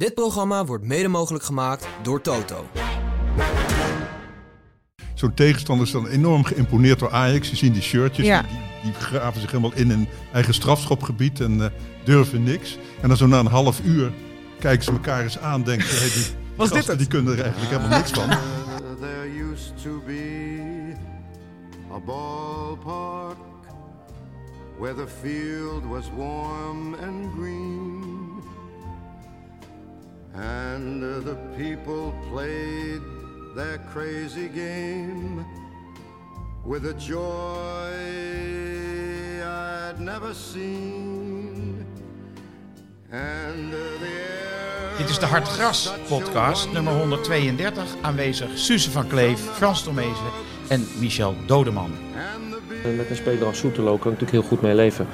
Dit programma wordt mede mogelijk gemaakt door Toto. Zo'n tegenstander is dan enorm geïmponeerd door Ajax. Je ziet die shirtjes, Ja. die, die graven zich helemaal in hun eigen strafschopgebied en eh, durven niks. En dan zo na een half uur kijken ze elkaar eens aan denken, hey, die Was dit het? die kunnen er eigenlijk helemaal niks van. There used to be a ballpark where the field was warm and green. And the people played their crazy game with a joy I'd never seen. And the Dit is de Hartgras podcast, nummer 132. Aanwezig Suze van Kleef, Frans Tomezen en Michel Dodeman. Met een speler als Soetelo kan ik natuurlijk heel goed mee leven.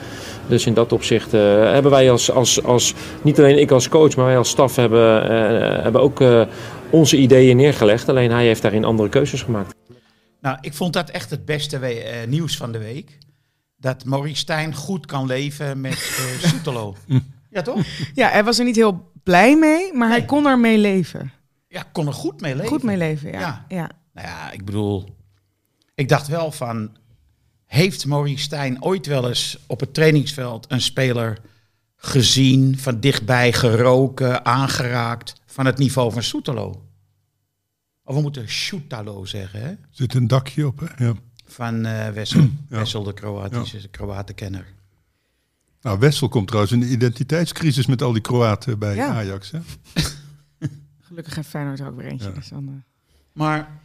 Dus in dat opzicht eh, hebben wij als, als, als, niet alleen ik als coach, maar wij als staf hebben, eh, hebben ook eh, onze ideeën neergelegd. Alleen hij heeft daarin andere keuzes gemaakt. Nou, ik vond dat echt het beste we- eh, nieuws van de week. Dat Maurice Stijn goed kan leven met eh Soetelo. ja, toch? Ja, hij was er niet heel blij mee, maar hij kon er mee leven. Ja, kon er goed mee leven. Goed mee leven, ja. Ja. ja. Nou ja, ik bedoel, ik dacht wel van, heeft Maurice Stijn ooit wel eens op het trainingsveld een speler gezien, van dichtbij geroken, aangeraakt, van het niveau van Soetelo? Of we moeten Soetalo zeggen, hè? Zit een dakje op, hè? Ja. Van eh, Wessel. Ja. Wessel, de Kroatische Kroatenkenner. Nou, Wessel komt trouwens in de identiteitscrisis met al die Kroaten bij Ja. Ajax. Hè? Gelukkig heeft Feyenoord er ook weer eentje. Ja. Dus dan, eh, Maar,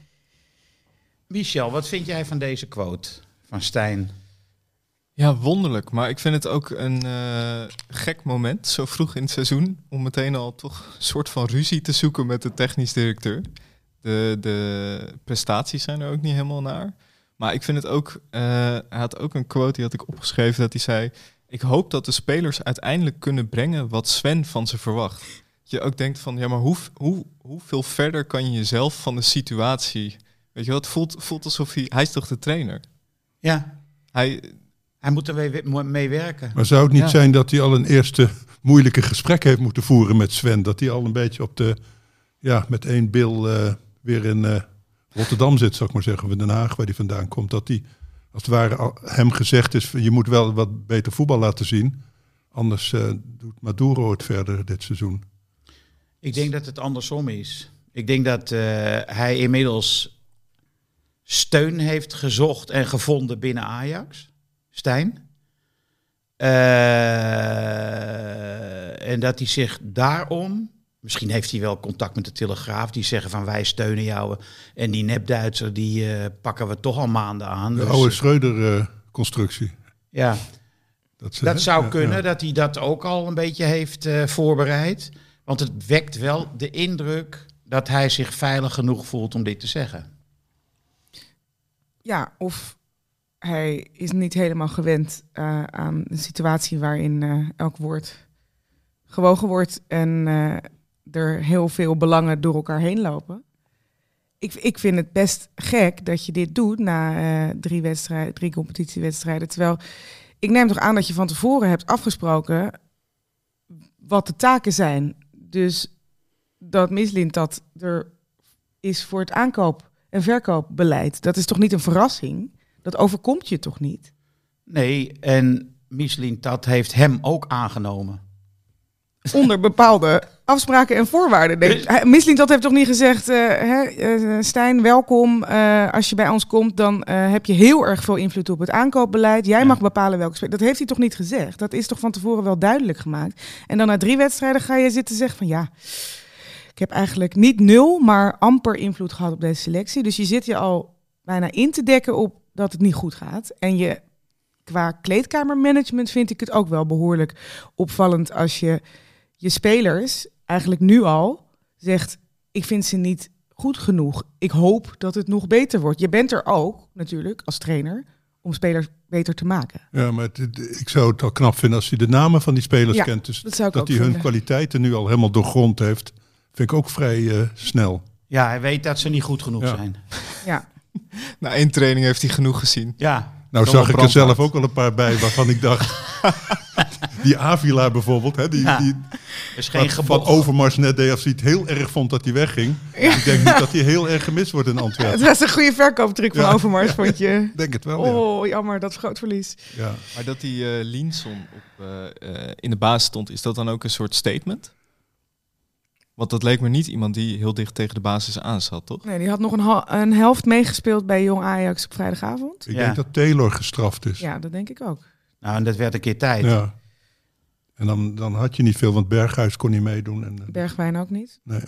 Michel, wat vind jij van deze quote van Stijn? Ja, wonderlijk. Maar ik vind het ook een eh, gek moment, zo vroeg in het seizoen, om meteen al toch een soort van ruzie te zoeken met de technisch directeur. De, de prestaties zijn er ook niet helemaal naar. Maar ik vind het ook, eh, hij had ook een quote, die had ik opgeschreven, dat hij zei, ik hoop dat de spelers uiteindelijk kunnen brengen wat Sven van ze verwacht. Je ook denkt van, ja, maar hoe, hoe, hoeveel verder kan je jezelf van de situatie... Weet je het voelt, voelt alsof hij, hij is toch de trainer? Ja, Hij, hij moet er mee, mee werken. Maar zou het niet Ja. zijn dat hij al een eerste moeilijke gesprek heeft moeten voeren met Sven? Dat hij al een beetje op de, ja, met één bil eh, weer in eh, Rotterdam zit, zou ik maar zeggen, of in Den Haag, waar hij vandaan komt. Dat hij, als het ware, al- hem gezegd is, je moet wel wat beter voetbal laten zien. Anders eh, doet Maduro het verder dit seizoen. Ik denk dat het andersom is. Ik denk dat eh, hij inmiddels steun heeft gezocht en gevonden binnen Ajax. Stijn. Eh, en dat hij zich daarom... Misschien heeft hij wel contact met de Telegraaf. Die zeggen van wij steunen jou. En die nepduitser die eh, pakken we toch al maanden aan. De Dus, oude eh, Schreuder-constructie. ja, dat ze- dat zou ja, kunnen, ja. dat hij dat ook al een beetje heeft eh, voorbereid. Want het wekt wel de indruk dat hij zich veilig genoeg voelt om dit te zeggen. Ja, of hij is niet helemaal gewend eh, aan een situatie waarin eh, elk woord gewogen wordt en eh, er heel veel belangen door elkaar heen lopen. Ik, ik vind het best gek dat je dit doet na drie, wedstrijden, drie competitiewedstrijden. Terwijl ik neem toch aan dat je van tevoren hebt afgesproken wat de taken zijn. Dus dat mislint dat er is voor het aankoop- en verkoopbeleid. Dat is toch niet een verrassing? Dat overkomt je toch niet? Nee, en Michelin dat heeft hem ook aangenomen. Onder bepaalde afspraken en voorwaarden. denk Mislint dat heeft toch niet gezegd, eh, hè, eh, Stijn, welkom. eh, als je bij ons komt, dan heb je heel erg veel invloed op het aankoopbeleid. Jij Ja. mag bepalen welke. Dat heeft hij toch niet gezegd? Dat is toch van tevoren wel duidelijk gemaakt? En dan na drie wedstrijden ga je zitten zeggen van ja, ik heb eigenlijk niet nul, maar amper invloed gehad op deze selectie. Dus je zit je al bijna in te dekken op dat het niet goed gaat. En je, qua kleedkamermanagement vind ik het ook wel behoorlijk opvallend als je je spelers eigenlijk nu al zegt: Ik vind ze niet goed genoeg. Ik hoop dat het nog beter wordt. Je bent er ook natuurlijk als trainer om spelers beter te maken. Ja, maar het- ik zou het al knap vinden als hij de namen van die spelers Ja, kent. Dus dat dat hij hun kwaliteiten nu al helemaal doorgrond heeft, vind ik ook vrij eh, snel. Ja, hij weet dat ze niet goed genoeg Ja. zijn. Ja, Na één training heeft hij genoeg gezien. Ja, Nou zag ik er zelf ook wel een paar bij waarvan ik dacht, die Avila bijvoorbeeld, hè, die, Ja. die is geen wat van. Overmars net deed als hij het heel erg vond dat hij wegging. Ik denk niet dat hij heel erg gemist wordt in Het Antwerpen. was een goede verkooptruc van Ja. Overmars, vond je. Ik denk het wel, ja. Oh, jammer, dat is groot verlies. ja. Maar dat die eh Linson op, eh, eh, in de baas stond, is dat dan ook een soort statement? Want dat leek me niet iemand die heel dicht tegen de basis aan zat, toch? Nee, die had nog een, hal- een helft meegespeeld bij Jong Ajax op vrijdagavond. Ik Ja. denk dat Taylor gestraft is. Ja, dat denk ik ook. Nou, en dat werd een keer tijd. Ja. En dan, dan had je niet veel, want Berghuis kon niet meedoen. En, eh, Bergwijn ook niet. nee.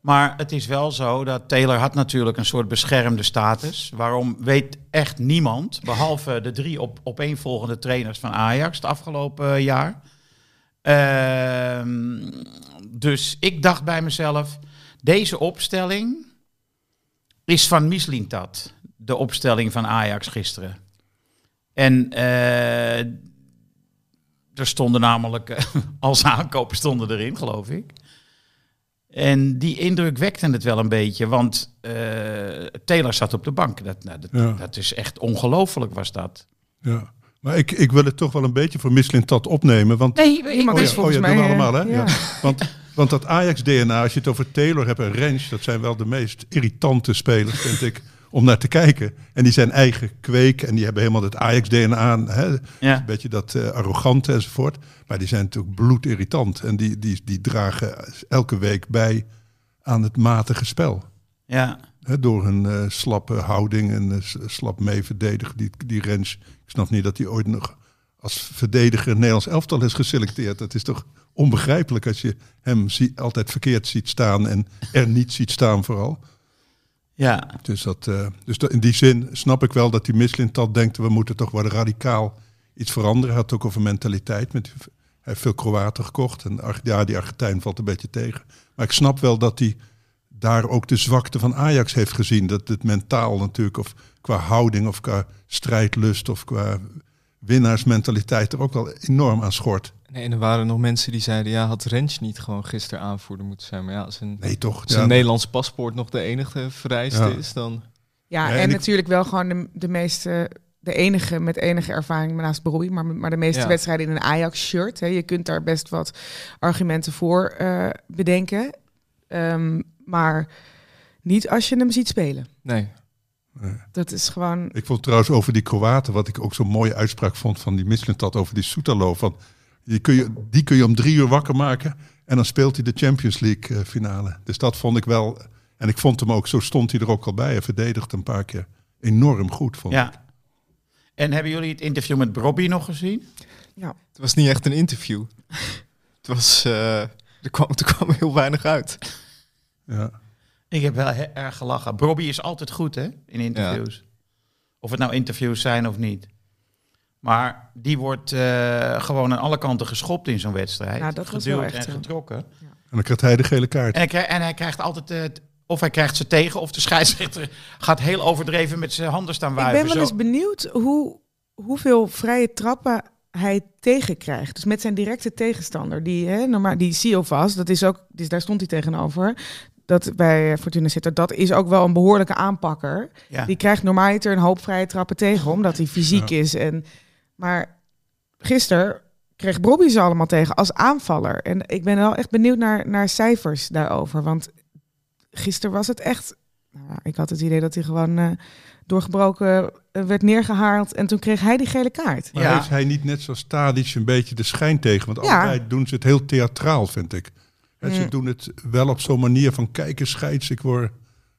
Maar het is wel zo dat Taylor had natuurlijk een soort beschermde status. Waarom weet echt niemand, behalve de drie op, opeenvolgende trainers van Ajax het afgelopen eh, jaar. Ehm, dus ik dacht bij mezelf, deze opstelling is van Mislintat. De opstelling van Ajax gisteren. En eh, er stonden namelijk, als aankopen stonden erin, geloof ik. En die indruk wekte het wel een beetje, want eh, Taylor zat op de bank. Dat, nou, dat, Ja. dat is echt ongelooflijk, was dat. Ja. Maar ik, ik wil het toch wel een beetje voor Mislintat opnemen. Want, Nee, Iemand oh is ja, volgens oh ja, mij... doen we eh, allemaal, hè? ja. Ja. want, want dat Ajax-DNA, als je het over Taylor hebt en Rens, dat zijn wel de meest irritante spelers, vind ik, om naar te kijken. En die zijn eigen kweek en die hebben helemaal het Ajax-DNA, hè? Ja. een beetje dat eh, arrogante enzovoort. Maar die zijn natuurlijk bloedirritant en die, die, die dragen elke week bij aan het matige spel. Ja, Hè, door hun eh, slappe houding en s- slap mee verdedigen. Die, die Rens, ik snap niet dat hij ooit nog als verdediger Nederlands elftal is geselecteerd. Dat is toch onbegrijpelijk als je hem zie- altijd verkeerd ziet staan en er niet ziet staan vooral. ja, Dus, dat, eh, dus dat, in die zin snap ik wel dat die Mislintat denkt... we moeten toch wel radicaal iets veranderen. Hij had het ook over mentaliteit. Met, hij heeft veel Kroaten gekocht. En ja, die Argentijn valt een beetje tegen. Maar ik snap wel dat hij daar ook de zwakte van Ajax heeft gezien. Dat het mentaal natuurlijk, of qua houding... of qua strijdlust of qua winnaarsmentaliteit... er ook wel enorm aan schort. Nee, en er waren nog mensen die zeiden, ja, had Rens niet gewoon gisteren aanvoerder moeten zijn? Maar ja, als een, Nee, toch? als een Nederlands paspoort nog de enige vereiste Ja. is, dan... Ja, en, en ik- natuurlijk wel gewoon de, de meeste, de enige met enige ervaring naast Broei, maar, maar de meeste Ja. wedstrijden in een Ajax-shirt. hè. Je kunt daar best wat argumenten voor eh, bedenken, Ehm, maar niet als je hem ziet spelen. Nee. Dat is gewoon. Ik vond trouwens over die Kroaten, wat ik ook zo'n mooie uitspraak vond van die Mislintat over die Soetalo. Van, die, kun je, die kun je om drie uur wakker maken en dan speelt hij de Champions League eh, finale. Dus dat vond ik wel. En ik vond hem ook, zo stond hij er ook al bij. Hij verdedigde een paar keer enorm goed. Vond ik. ja. En hebben jullie het interview met Robbie nog gezien? Het was niet echt een interview. Het was... eh, er, kwam, er kwam heel weinig uit. Ja. Ik heb wel heel erg gelachen. Robbie is altijd goed, hè, in interviews. Of het nou interviews zijn of niet. Maar die wordt eh, gewoon aan alle kanten geschopt in zo'n wedstrijd. Ja, dat Geduwd wel echt en zo. getrokken. En dan krijgt hij de gele kaart. En hij, krijgt, en hij krijgt altijd... eh, of hij krijgt ze tegen, of de scheidsrechter gaat heel overdreven met zijn handen staan Ik wuiven. ben wel Zo- eens benieuwd hoe, hoeveel vrije trappen hij tegenkrijgt. Dus met zijn directe tegenstander. Die, hè, normaal, die Siovas, dat is ook, dus daar stond hij tegenover. Dat bij eh, Fortuna Sittard, dat is ook wel een behoorlijke aanpakker. Ja. Die krijgt normaliter een hoop vrije trappen tegen, omdat hij fysiek is. En, maar gisteren kreeg Bobby ze allemaal tegen als aanvaller. En ik ben wel echt benieuwd naar, naar cijfers daarover. Want gisteren was het echt... Nou, ik had het idee dat hij gewoon eh, doorgebroken eh, werd neergehaald. En toen kreeg hij die gele kaart. Maar Ja. heeft hij niet net zoals Tadic een beetje de schijn tegen? Want Ja. allebei doen ze het heel theatraal, vind ik. En ze doen het wel op zo'n manier van kijk eens scheids, ik word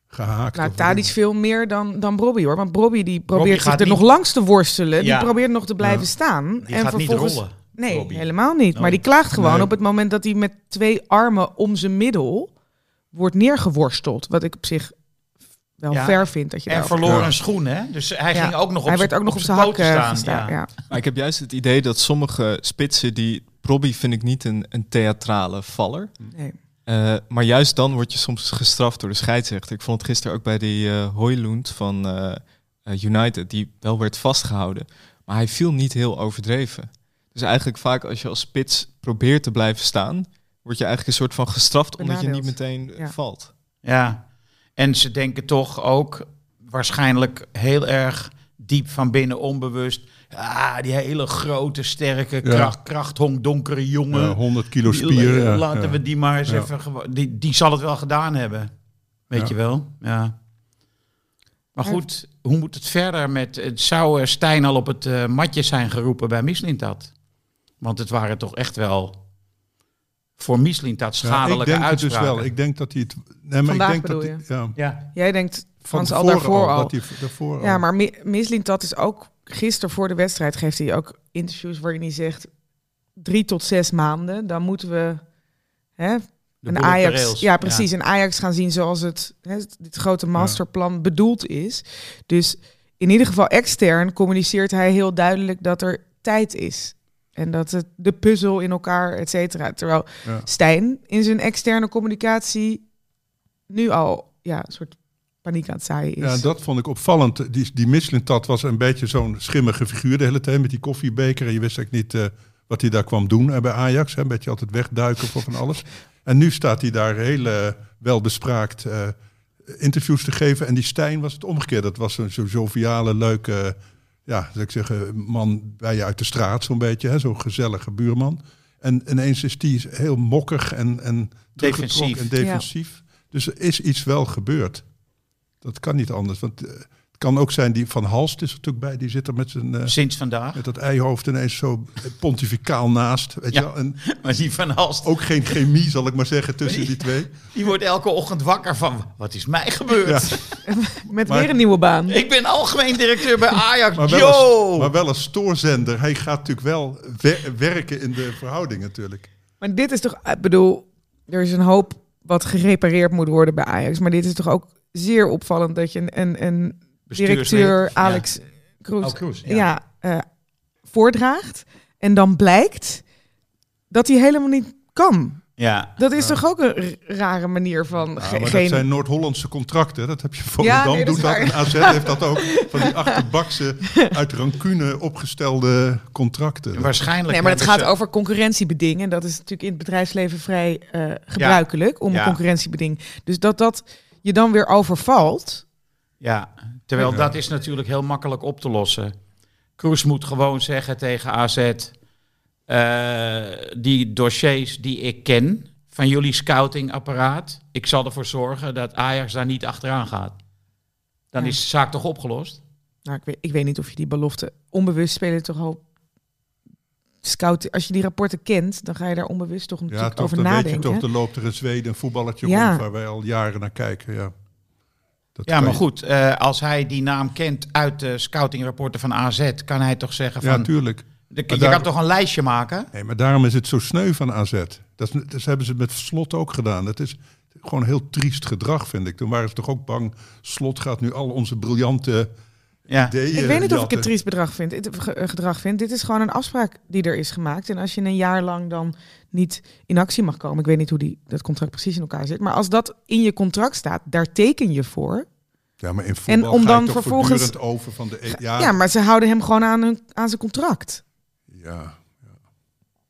gehaakt. Nou, Tadic veel meer dan, dan Bobby hoor. Want Bobby die probeert zich gaat er niet- nog langs te worstelen. Ja. Die probeert nog te blijven Ja. staan. Die gaat niet vervolgens- rollen. Nee, Robbie. helemaal niet. Maar die klaagt gewoon Nee. op het moment dat hij met twee armen om zijn middel wordt neergeworsteld. Wat ik op zich wel Ja. ver vind dat je En verloor een schoen, hè? Dus hij Ja. ging ook nog op Hij werd ook nog op zijn z'n hak poten eh, staan. Ja. Maar ik heb juist het idee dat sommige spitsen die... Robbie vind ik niet een, een theatrale valler. Nee. Eh, maar juist dan word je soms gestraft door de scheidsrechter. Ik vond het gisteren ook bij die eh Hoylund van eh, United, die wel werd vastgehouden. Maar hij viel niet heel overdreven. Dus eigenlijk vaak als je als spits probeert te blijven staan, word je eigenlijk een soort van gestraft omdat je niet meteen Ja. valt. Ja, en ze denken toch ook waarschijnlijk heel erg diep van binnen onbewust. Ja, die hele grote, sterke, Ja. kracht, krachthong, donkere jongen. Ja, 100 kilo Die- spier. ja, Laten ja. we die maar eens Ja. even... Die, die zal het wel gedaan hebben. Weet Ja. je wel? Ja. Maar goed, hoe moet het verder met... Het zou eh, Stijn al op het eh, matje zijn geroepen bij Mislintat? Want het waren toch echt wel voor Mislintat Ja, schadelijke ik denk het dus wel. Ik denk dat hij het. Nee, maar Vandaag ik denk dat bedoel hij, ja, Ja, Jij denkt van Frans al daarvoor al. Dat hij daarvoor Ja, al- maar Mi- Mislintat is ook gisteren voor de wedstrijd geeft hij ook interviews waarin hij zegt drie tot zes maanden, dan moeten we hè, een Ajax, ja precies, een Ajax gaan zien zoals het hè, dit grote masterplan bedoeld is. Dus in ieder geval extern communiceert hij heel duidelijk dat er tijd is. En dat het de puzzel in elkaar, et cetera. Terwijl Ja. Stijn in zijn externe communicatie nu al ja, een soort paniek aan het zaaien is. Ja, dat vond ik opvallend. Die, die Mislintat was een beetje zo'n schimmige figuur de hele tijd met die koffiebeker. En je wist eigenlijk niet eh, wat hij daar kwam doen eh, bij Ajax. Hè. Een beetje altijd wegduiken voor van alles. En nu staat hij daar heel eh, welbespraakt interviews te geven. En die Stijn was het omgekeerd. Dat was een zo'n joviale, leuke, ja, zou ik zeggen, man bij je uit de straat zo'n beetje. hè, Zo'n gezellige buurman. En ineens is die heel mokkig en, en teruggetrokken Defensief. en defensief. Dus er is iets wel gebeurd. Dat kan niet anders. Want eh, kan ook zijn, die Van Halst is er natuurlijk bij. Die zit er met, zijn, eh, Sinds vandaag. met dat eihoofd ineens zo pontificaal naast. Weet Ja. je wel? En Maar die Van Halst, ook geen chemie, zal ik maar zeggen, tussen die twee. die wordt elke ochtend wakker van... Wat is mij gebeurd? Met Maar- weer een nieuwe baan. Ik ben algemeen directeur bij Ajax. Maar wel, Yo! als, maar wel als stoorzender. Hij gaat natuurlijk wel wer- werken in de verhouding natuurlijk. Maar dit is toch, ik bedoel, er is een hoop wat gerepareerd moet worden bij Ajax. Maar dit is toch ook zeer opvallend dat je een, een, een. Directeur Ja. Alex Kroes, Oh, Kroes, ja. ja. eh, voordraagt. En dan blijkt dat hij helemaal niet kan. Ja. Dat is toch ook een rare manier van Ja, ge- maar geen... dat zijn Noord-Hollandse contracten. Dat heb je Volendam nee, dat doet dat. En. AZ heeft dat ook. Van die achterbakse, uit rancune opgestelde contracten. Waarschijnlijk Nee, maar het hebben gaat ze- over concurrentiebeding. En dat is natuurlijk in het bedrijfsleven vrij eh, gebruikelijk om Ja. een concurrentiebeding. Dus dat dat je dan weer overvalt. Ja, terwijl Ja. dat is natuurlijk heel makkelijk op te lossen. Kroes moet gewoon zeggen tegen AZ... eh, die dossiers die ik ken van jullie scoutingapparaat... ik zal ervoor zorgen dat Ajax daar niet achteraan gaat. Dan Ja. is de zaak toch opgelost? Nou, ik weet, ik weet niet of je die belofte onbewust spelen toch al scout. Als je die rapporten kent, dan ga je daar onbewust toch Ja, natuurlijk toch, over dan weet je nadenken. toch, er loopt er in Zweden een voetballertje Ja. rond waar wij al jaren naar kijken. Ja, dat Ja, maar goed, eh, als hij die naam kent uit de scoutingrapporten van AZ... kan hij toch zeggen Ja, van... tuurlijk. de- Maar je daar- kan toch een lijstje maken? Nee, maar daarom is het zo sneu van AZ. Dat, dat hebben ze met Slot ook gedaan. Dat is gewoon heel triest gedrag, vind ik. Toen waren ze toch ook bang. Slot gaat nu al onze briljante Ja. Ik weet niet of ik het triest bedrag vind, het, eh, gedrag vind. Dit is gewoon een afspraak die er is gemaakt. En als je een jaar lang dan niet in actie mag komen, ik weet niet hoe die, dat contract precies in elkaar zit, maar als dat in je contract staat, daar teken je voor. Ja, maar in voetbal om ga dan je toch vervolgens- over van de... e- Ja, Ja, maar ze houden hem gewoon aan, hun, aan zijn contract. ja, ja.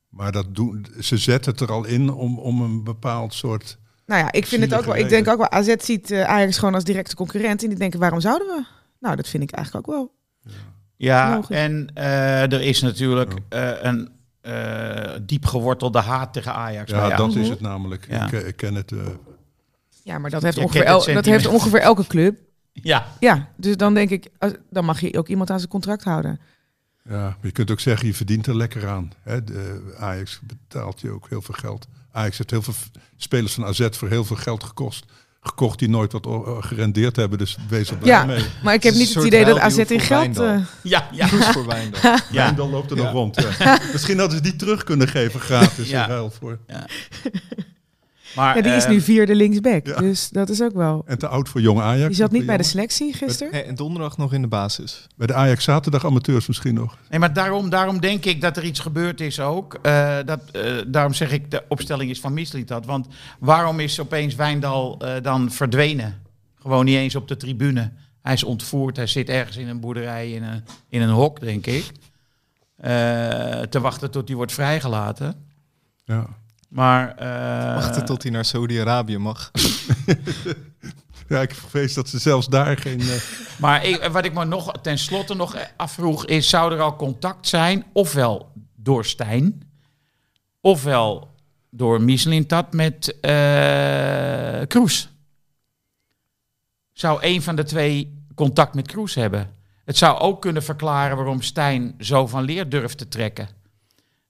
Maar dat doen, ze zetten het er al in om, om een bepaald soort... Nou ja, ik vind het ook wel. Ik denk ook wel. AZ ziet eh, Ajax gewoon als directe concurrent. En die denken, waarom zouden we? Nou, dat vind ik eigenlijk ook wel. Ja, Logisch. en eh, er is natuurlijk eh, een eh, diep gewortelde haat tegen Ajax. Ja, dat is Mhm. het namelijk. Ja. Ik, ik ken het... eh, Ja, maar dat heeft, ongeveer, el- dat heeft ongeveer elke club. Ja, Ja, dus dan denk ik, dan mag je ook iemand aan zijn contract houden. Ja, maar je kunt ook zeggen, je verdient er lekker aan. Hè? De Ajax betaalt je ook heel veel geld. Ajax heeft heel veel spelers van AZ voor heel veel geld gekost. Gekocht die nooit wat o- gerendeerd hebben, dus wees er blij Ja, mee. maar ik heb niet het idee dat AZ in geld... Wijndal. eh, ja, ja. Kroes voor Wijndal. Ja. ja. dan loopt er Ja. nog rond. Ja. Misschien hadden ze die terug kunnen geven gratis. Ja. in ruil voor. Maar, ja, die is nu vierde linksback. ja. Dus dat is ook wel... En te oud voor jonge Ajax. Die zat niet bij de selectie gisteren. Hey, en donderdag nog in de basis. Bij de Ajax zaterdag amateurs misschien nog. Nee, maar daarom, daarom denk ik dat er iets gebeurd is ook. Eh, dat, eh, daarom zeg ik, de opstelling is van Mislintat. Want waarom is opeens Wijndal eh, dan verdwenen? Gewoon niet eens op de tribune. Hij is ontvoerd, hij zit ergens in een boerderij, in een, in een hok, denk ik. Eh, te wachten tot hij wordt vrijgelaten. Ja. Maar... eh, Wachten tot hij naar Saudi-Arabië mag. Ja, ik vrees dat ze zelfs daar geen... eh, Maar ik, wat ik me nog tenslotte nog afvroeg is, zou er al contact zijn, ofwel door Stijn, ofwel door Mislintat met eh Kroes? Zou een van de twee contact met Kroes hebben? Het zou ook kunnen verklaren waarom Stijn zo van leer durft te trekken.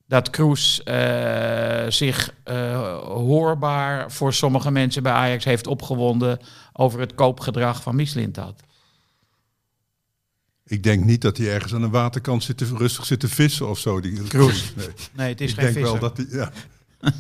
Dat Kroes eh, zich eh, hoorbaar voor sommige mensen bij Ajax heeft opgewonden over het koopgedrag van Mislintat. ik denk niet dat hij ergens aan de waterkant zit te, rustig zit te vissen of zo. Die, Kroes. Nee. Nee, het is ik geen denk wel visser. dat hij, ja,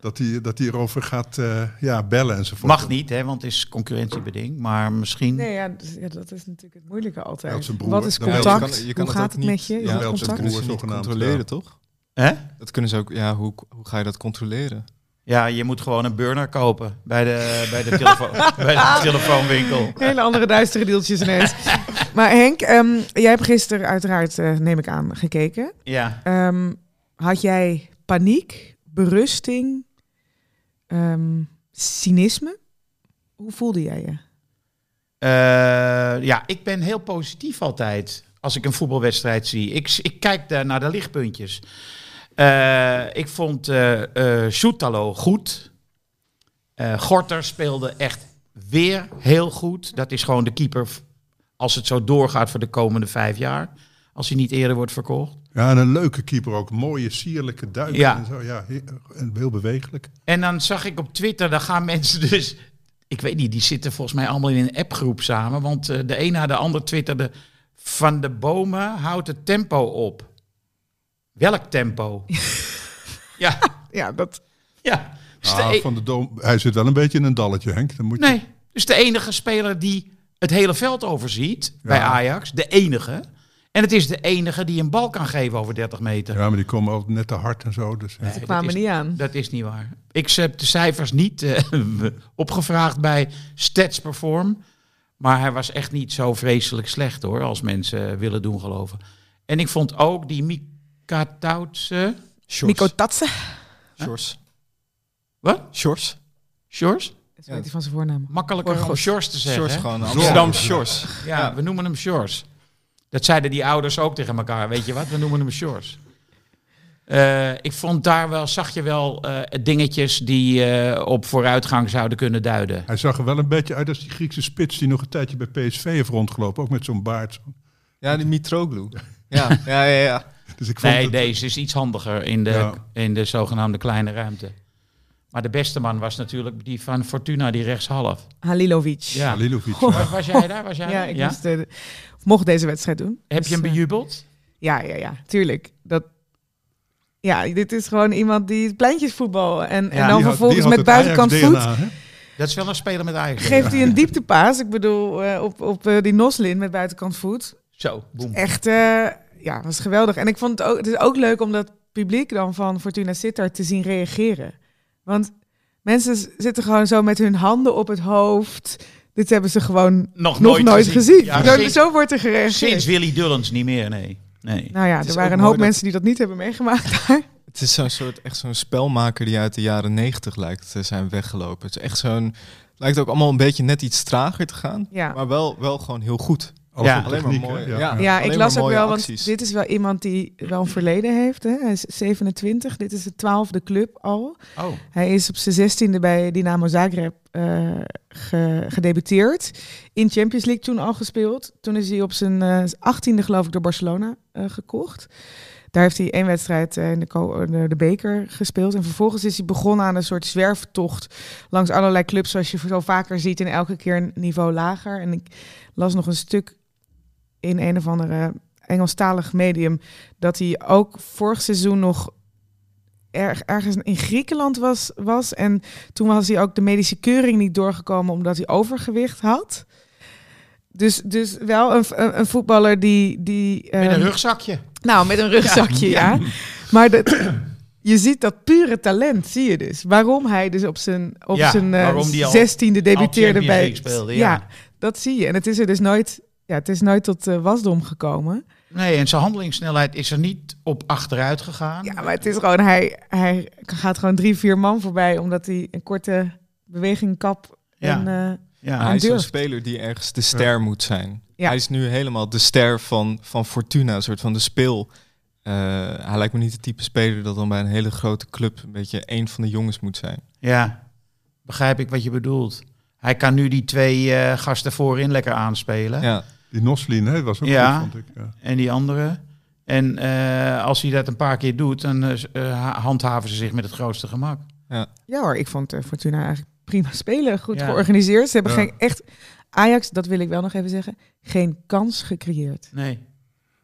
dat hij, dat hij erover gaat eh, ja, bellen enzovoort. Mag niet, hè, want het is concurrentiebeding. Maar misschien... Nee, ja, dus- ja, dat is natuurlijk het moeilijke altijd. broer. Wat is contact? Je kan- je kan Hoe het gaat het niet- met je? Ja, zijn contact? zogenaamd, controleren, ja. toch? Hè? Dat kunnen ze ook, ja, hoe, hoe ga je dat controleren? Ja, je moet gewoon een burner kopen bij de, bij de, telefoon, bij de telefoonwinkel. Hele andere duistere deeltjes ineens. maar Henk, ehm, jij hebt gisteren uiteraard, eh, neem ik aan, gekeken. Ja. Ehm, had jij paniek, berusting, ehm, cynisme? Hoe voelde jij je? Eh, ja, ik ben heel positief altijd als ik een voetbalwedstrijd zie. Ik, ik kijk daar naar de lichtpuntjes. Eh, ik vond Soetalo goed. Gorter speelde echt weer heel goed. Dat is gewoon de keeper als het zo doorgaat voor de komende vijf jaar. Als hij niet eerder wordt verkocht. Ja, en een leuke keeper ook. Mooie, sierlijke duiken Ja. en zo. Ja, heel bewegelijk. En dan zag ik op Twitter, daar gaan mensen dus... Ik weet niet, die zitten volgens mij allemaal in een appgroep samen. Want de een na de ander twitterde... Van de bomen houdt het tempo op. Welk tempo? ja, Ja, dat... ja. Dus Ah, e- van de Dom, hij zit wel een beetje in een dalletje, Henk. Dan moet je, nee, dus de enige speler die het hele veld overziet bij Ja. Ajax. De enige. En het is de enige die een bal kan geven over 30 meter. Ja, maar die komen altijd net te hard en zo. Dus. Nee, kwamen is- niet aan. Dat is niet waar. Ik heb de cijfers niet eh, opgevraagd bij Stats Perform. Maar hij was echt niet zo vreselijk slecht hoor, als mensen willen doen geloven. En ik vond ook die Mika Toutse... Nico Tatse. Shores. Wat? Shores? Shores? Dat weet hij van zijn voornaam. Makkelijker om. Shores te zeggen. Shores hè? gewoon. Amsterdam Shores. Ja, Ja. we noemen hem Shores. Dat zeiden die ouders ook tegen elkaar. Weet je wat? We noemen hem Shores. Eh, ik vond daar wel, zag je wel eh, dingetjes die eh, op vooruitgang zouden kunnen duiden. Hij zag er wel een beetje uit als die Griekse spits die nog een tijdje bij PSV heeft rondgelopen. Ook met zo'n baard. zo. Ja, die Mitroglou. Ja, ja, ja. ja. Dus ik vond Nee, het- deze is iets handiger in de, Ja. in de zogenaamde kleine ruimte. Maar de beste man was natuurlijk die van Fortuna, die rechtshalf. Halilovic. Ja. Halilovic. Was, was jij daar? Was jij Ja, daar? ik Ja? moest, eh, of mocht deze wedstrijd doen. Heb Dus, je hem eh, bejubeld? Ja, ja, ja, tuurlijk. Dat, ja, dit is gewoon iemand die pleintjesvoetbal. En, en Ja, dan vervolgens met het buitenkant voet? Dat is wel een speler met Ajax. geeft hij een dieptepaas. Ik bedoel, eh, op, op eh, die Noslin met buitenkant voet. Zo, boem. Echt, eh, ja, was geweldig. En ik vond het ook, het is ook leuk om dat publiek dan van Fortuna Sittard te zien reageren. Want mensen zitten gewoon zo met hun handen op het hoofd. Dit hebben ze gewoon Nog, nog nooit, gezien. Ja, zo, sinds, zo wordt er gereageerd. sinds Willy Dullens niet meer, nee. nee. Nou ja, er waren een hoop dat- mensen die dat niet hebben meegemaakt daar. Het is zo'n soort, echt zo'n spelmaker die uit de jaren negentig lijkt te zijn weggelopen. Het is echt zo'n, lijkt ook allemaal een beetje net iets trager te gaan. Ja. Maar wel, wel gewoon heel goed. Ja. Alleen maar mooi. Ja. Ja. Ja, alleen ik las ook wel, want acties. dit is wel iemand die wel een verleden heeft. Hè? Hij is 27, dit is de twaalfde club al. Oh, Hij is op zijn zestiende bij Dynamo Zagreb eh, ge- gedebuteerd. In Champions League toen al gespeeld. Toen is hij op zijn eh, achttiende geloof ik door Barcelona eh, gekocht. Daar heeft hij één wedstrijd eh, in de, de beker gespeeld. En vervolgens is hij begonnen aan een soort zwerftocht langs allerlei clubs zoals je zo vaker ziet. En elke keer een niveau lager. En ik las nog een stuk in een of andere Engelstalig medium dat hij ook vorig seizoen nog erg, ergens in Griekenland was, was. En toen was hij ook de medische keuring niet doorgekomen omdat hij overgewicht had. Dus, dus wel een, een, voetballer die... die met een ehm, rugzakje. Nou, met een rugzakje, ja. Maar dat, je ziet dat pure talent, zie je dus. Waarom hij dus op zijn, op Ja, zijn eh, zestiende debuteerde Champions bij... Speelde, ja. dat zie je. En het is er dus nooit, ja, het is nooit tot eh, wasdom gekomen. Nee, en zijn handelingssnelheid is er niet op achteruit gegaan. Ja, maar het is gewoon, hij, hij gaat gewoon drie, vier man voorbij, omdat hij een korte beweging kap Ja. en... eh, Ja. Hij is durft. speler die ergens de ster moet zijn. Ja. Hij is nu helemaal de ster van, van Fortuna, een soort van de speel. Eh, hij lijkt me niet de type speler dat dan bij een hele grote club een beetje één van de jongens moet zijn. ja, begrijp ik wat je bedoelt. Hij kan nu die twee eh, gasten voorin lekker aanspelen. Ja, Die Noslin, hè, was ook Ja. goed, vond ik. Ja. En die andere. En eh, als hij dat een paar keer doet, dan eh, eh, ha- handhaven ze zich met het grootste gemak. Ja hoor, ik vond Fortuna eigenlijk prima spelen. Goed Ja. georganiseerd. Ze hebben Ja. geen echt... Ajax, dat wil ik wel nog even zeggen, geen kans gecreëerd. Nee.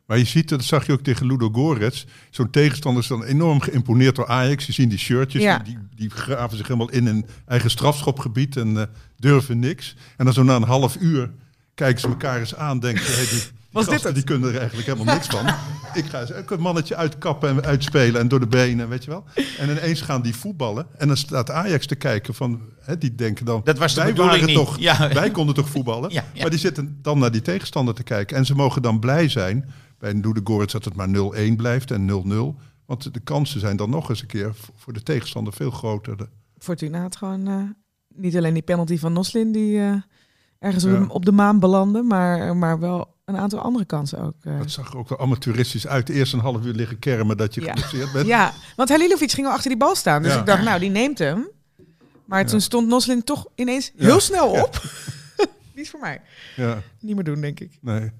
Maar je ziet, dat zag je ook tegen Ludo Gorets. Zo'n tegenstander is dan enorm geïmponeerd door Ajax. Je ziet die shirtjes, Ja. die, die graven zich helemaal in hun eigen strafschopgebied en durven niks. En dan zo na een half uur kijken ze elkaar eens aan, denken ze, hey, die, die Was dit gasten, het? die kunnen er eigenlijk helemaal niks van. Ik ga eens ook een mannetje uitkappen en uitspelen en door de benen, weet je wel. En ineens gaan die voetballen en dan staat Ajax te kijken van, hè, die denken dan, Dat was de wij bedoeling waren niet. toch, Ja. wij konden toch voetballen. Ja, ja. Maar die zitten dan naar die tegenstander te kijken. En ze mogen dan blij zijn bij een Doede Gorets dat het maar 0-1 blijft en 0-0. Want de kansen zijn dan nog eens een keer voor de tegenstander veel groter. Fortuna had gewoon eh, niet alleen die penalty van Noslin die eh, ergens Ja. op, de, maan belandde, maar, maar wel een aantal andere kansen ook. eh. Dat zag er ook wel amateuristisch uit. Eerst een half uur liggen kermen dat je Ja. geblesseerd bent. Ja, want Halilovic ging al achter die bal staan. Dus Ja. ik dacht, nou, die neemt hem. Maar toen stond Noslin toch ineens heel snel op. niet voor mij. Ja, Niet meer doen, denk ik. nee.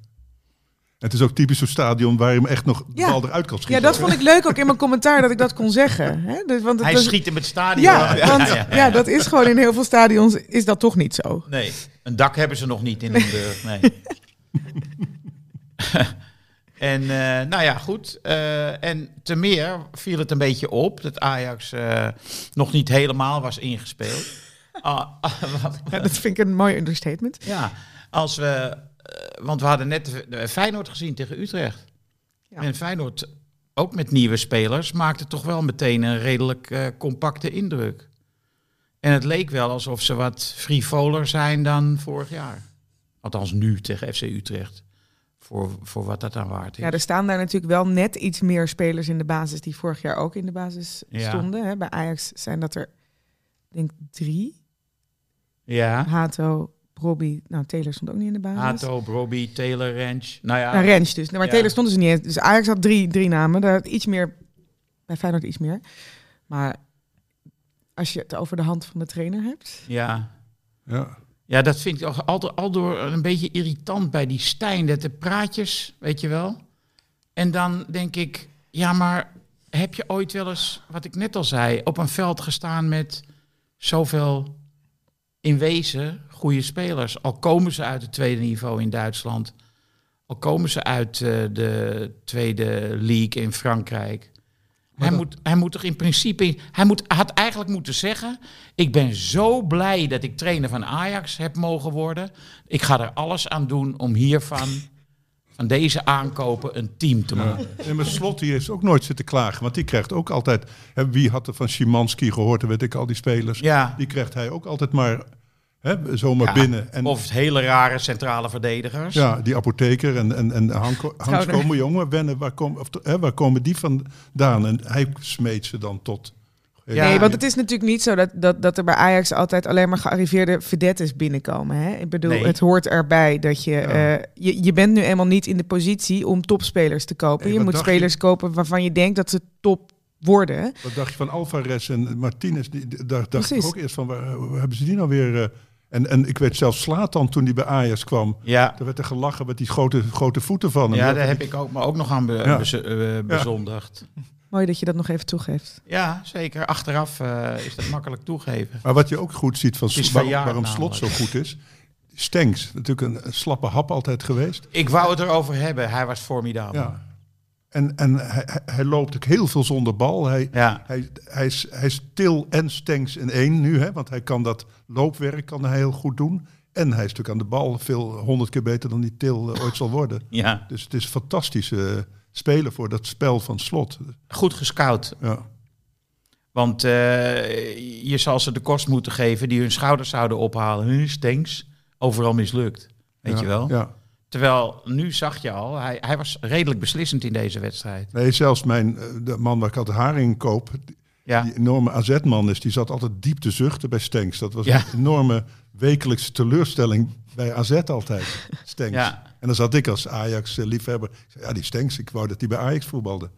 Het is ook typisch zo'n stadion waar je hem echt nog de Ja. bal eruit kan Ja, schieten. dat vond ik leuk ook in mijn commentaar dat ik dat kon zeggen. Hè? Dus, want het Hij was- schiet hem het stadion. Ja, want ja, dat is gewoon in heel veel stadions is dat toch niet zo. Nee, een dak hebben ze nog niet in Limburg. Nee. en eh, nou ja, goed. Eh, en te meer viel het een beetje op dat Ajax eh, nog niet helemaal was ingespeeld. Ah, ah, wat- Ja, dat vind ik een mooi understatement. ja, als we, want we hadden net Feyenoord gezien tegen Utrecht. Ja. En Feyenoord, ook met nieuwe spelers, maakte toch wel meteen een redelijk eh, compacte indruk. En het leek wel alsof ze wat frivoler zijn dan vorig jaar. Althans nu tegen FC Utrecht. Voor, voor wat dat aan waard is. Ja, er staan daar natuurlijk wel net iets meer spelers in de basis die vorig jaar ook in de basis Ja. stonden. Hè. Bij Ajax zijn dat er, denk ik, drie. ja. Hato, Robbie, nou Taylor stond ook niet in de basis. Hato, Robbie, Taylor, Ranch. Nou ja, Nou, Rens dus. Nee, maar Ja. Taylor stond dus niet. Dus Ajax had drie, drie namen. Daar had iets meer, bij Feyenoord iets meer. Maar als je het over de hand van de trainer hebt. ja. Ja. Ja, dat vind ik al, al, al door een beetje irritant bij die Stijn. Dat de praatjes, weet je wel. En dan denk ik, ja, maar heb je ooit wel eens, wat ik net al zei, op een veld gestaan met zoveel in wezen goede spelers? Al komen ze uit het tweede niveau in Duitsland. Al komen ze uit eh, de tweede league in Frankrijk. Hij, moet, hij moet toch in principe. Hij moet, had eigenlijk moeten zeggen. Ik ben zo blij dat ik trainer van Ajax heb mogen worden. Ik ga er alles aan doen om hiervan. van deze aankopen een team te maken. En mijn slot die heeft ook nooit zitten klagen. Want die krijgt ook altijd... Hè, wie had er van Szymanski gehoord? Weet ik al die spelers. Ja. Die krijgt hij ook altijd maar hè, zomaar Ja, binnen. En, Of hele rare centrale verdedigers. Ja, die apotheker en, en, en Hanko, Hans Trouwens. komen jongen wennen. Waar, kom, of, hè, waar komen die vandaan? En hij smeet ze dan tot... Ja. nee, want het is natuurlijk niet zo dat, dat, dat er bij Ajax altijd alleen maar gearriveerde vedettes binnenkomen. Hè? Ik bedoel, Nee. het hoort erbij dat je, eh, je... Je bent nu eenmaal niet in de positie om topspelers te kopen. Nee, je moet spelers kopen waarvan je denkt dat ze top worden. Wat dacht je van Alvarez en Martinez? Die, daar dacht ik ook eerst van, waar, waar hebben ze die nou weer... eh, en, en ik weet zelfs Slatan toen die bij Ajax kwam. Ja, Daar werd er gelachen met die grote, grote voeten van hem. ja Dat- daar heb ik ook, me ook nog aan be, Ja. eh, bezondigd. Mooi dat je dat nog even toegeeft. Ja, zeker. Achteraf eh, is dat makkelijk toegeven. Maar wat je ook goed ziet van is waarom, Slot zo goed is. Stenks, natuurlijk een, een slappe hap altijd geweest. Ik wou het erover hebben. Hij was formidabel. Ja. En, en hij, loopt ook heel veel zonder bal. Hij, Ja. hij, hij, is, hij is til en Stenks in één nu. Hè, want hij kan dat loopwerk kan hij heel goed doen. En hij is natuurlijk aan de bal veel honderd keer beter dan die Til eh, ooit zal worden. ja. Dus het is een fantastische speler voor dat spel van Slot. Goed gescout. Ja. Want eh, je zal ze de kost moeten geven die hun schouders zouden ophalen. Hm, Stenks, overal mislukt. Weet Ja, je wel? Ja. Terwijl, nu zag je al, hij, hij was redelijk beslissend in deze wedstrijd. Nee, zelfs mijn, eh, de man waar ik altijd haring koop, Ja, die enorme AZ-man is, die zat altijd diep te zuchten bij Stenks. Dat was Ja. een enorme wekelijkse teleurstelling bij AZ altijd. Stenks. Ja. En dan zat ik als Ajax-liefhebber. Zei, Ja, die Stenks, ik wou dat die bij Ajax voetbalde.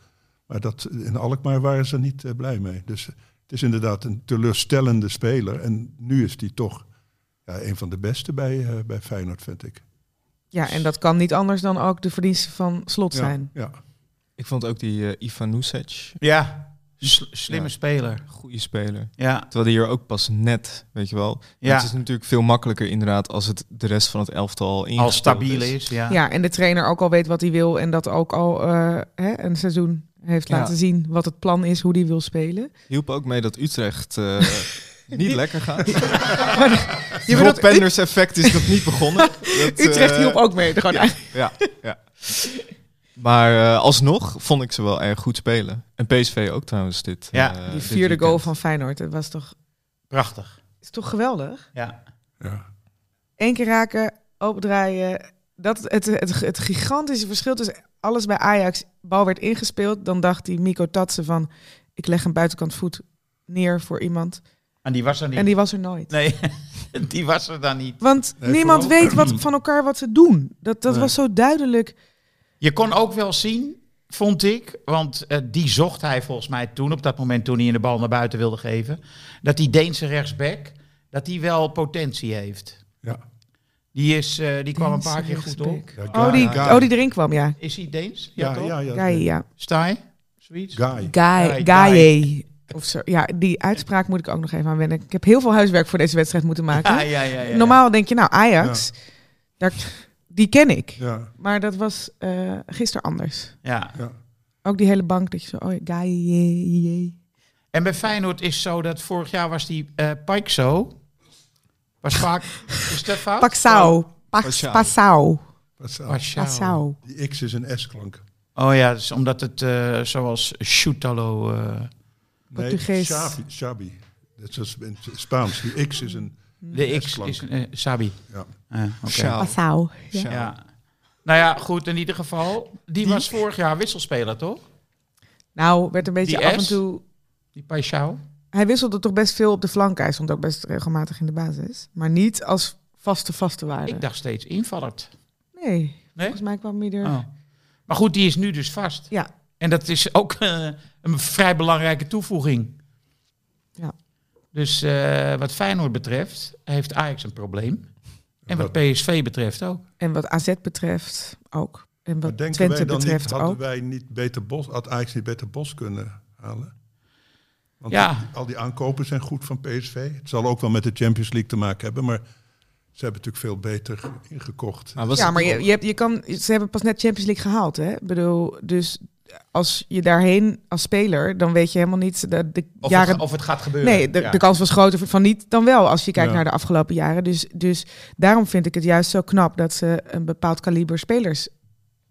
Maar dat, in Alkmaar waren ze niet eh, blij mee. Dus eh, het is inderdaad een teleurstellende speler. En nu is die toch ja, een van de beste bij, eh, bij Feyenoord, vind ik. Ja, en dat kan niet anders dan ook de verdiensten van Slot zijn. Ja, Ik vond ook die eh Ivan Nusic, Ja, sl- slimme Ja. speler. goede speler. Ja, Terwijl die hier ook pas net, weet je wel. Ja. Het is natuurlijk veel makkelijker inderdaad als het de rest van het elftal al stabiel is. Ja. Ja, en de trainer ook al weet wat hij wil en dat ook al eh, hè, een seizoen heeft Ja. laten zien wat het plan is, hoe hij wil spelen. Hielp ook mee dat Utrecht eh, niet lekker gaat. Je Het Rob Penders effect is nog niet begonnen. Dat, Utrecht eh, hielp ook mee. Gewoon uit. Ja, ja. Maar eh, alsnog vond ik ze wel erg goed spelen. En PSV ook trouwens dit. Ja, eh, Die vierde goal van Feyenoord, dat was toch, Prachtig. is toch geweldig? Ja. ja. Eén keer raken, opendraaien. Dat, het, het, het gigantische verschil tussen alles bij Ajax, bal werd ingespeeld, dan dacht die Miko Tatsen van, ik leg een buitenkant voet neer voor iemand. En die was er niet. En die was er nooit. Nee, die was er dan niet. Want Nee, niemand vooral- weet wat, van elkaar wat ze doen. Dat, dat Nee. was zo duidelijk. Je kon ook wel zien, vond ik, want eh, die zocht hij volgens mij toen, op dat moment toen hij de bal naar buiten wilde geven, dat die Deense rechtsback, dat die wel potentie heeft. Ja. Die, is, eh, die kwam een paar keer goed op. Oh, die, Guy. oh, die erin kwam, ja. Is hij Deens? Ja, Ja, toch? ja, ja. Guy, ja. Sta je? Zoiets? Guy. Guy, Guy, Guy. Of zo. Ja, die uitspraak moet ik ook nog even aan wennen. Ik heb heel veel huiswerk voor deze wedstrijd moeten maken. Ja, ja, ja, ja. Normaal denk je, nou, Ajax, daar, die ken ik. Ja, Maar dat was eh gisteren anders. Ja. ja. Ook die hele bank dat je zo, oh, jee. En bij Feyenoord is zo dat vorig jaar was die eh Pike zo. Was vaak. Is dat fout? Paxau. Pax- Paxau. Passau. Die X is een S-klank. Oh ja, dus omdat het eh, zoals Chutalo. Nee, Portugees. Xavi, Xabi. Dat is in het Spaans. Die X is een... de X is eh, Sabi. Ja. Ja. Nou ja, goed, in ieder geval. Die, Die- was vorig jaar wisselspeler, toch? Nou, werd een beetje Die af en toe... Die Paixão. Hij wisselde toch best veel op de flank. Hij stond ook best regelmatig in de basis. Maar niet als vaste, vaste waarde. Ik dacht steeds invallerd. Nee, Nee? volgens mij kwam hij er... Oh. Maar goed, die is nu dus vast. Ja. En dat is ook eh, een vrij belangrijke toevoeging. Ja. Dus eh, wat Feyenoord betreft, heeft Ajax een probleem. En wat PSV betreft ook. En wat AZ betreft ook. En Maar wat denken Twente wij dan betreft niet, hadden ook. wij niet beter Bos, had Ajax niet beter Bos kunnen halen? Want Ja. al die aankopen zijn goed van PSV. Het zal ook wel met de Champions League te maken hebben, maar ze hebben natuurlijk veel beter ingekocht. Maar Ja, maar je, je, hebt, je kan, ze hebben pas net Champions League gehaald. Hè? Ik bedoel, dus als je daarheen als speler, dan weet je helemaal niet de, de Of, jaren. het, of het gaat gebeuren. nee, de, Ja. de kans was groter van niet dan wel als je kijkt Ja. naar de afgelopen jaren. Dus, dus daarom vind ik het juist zo knap dat ze een bepaald kaliber spelers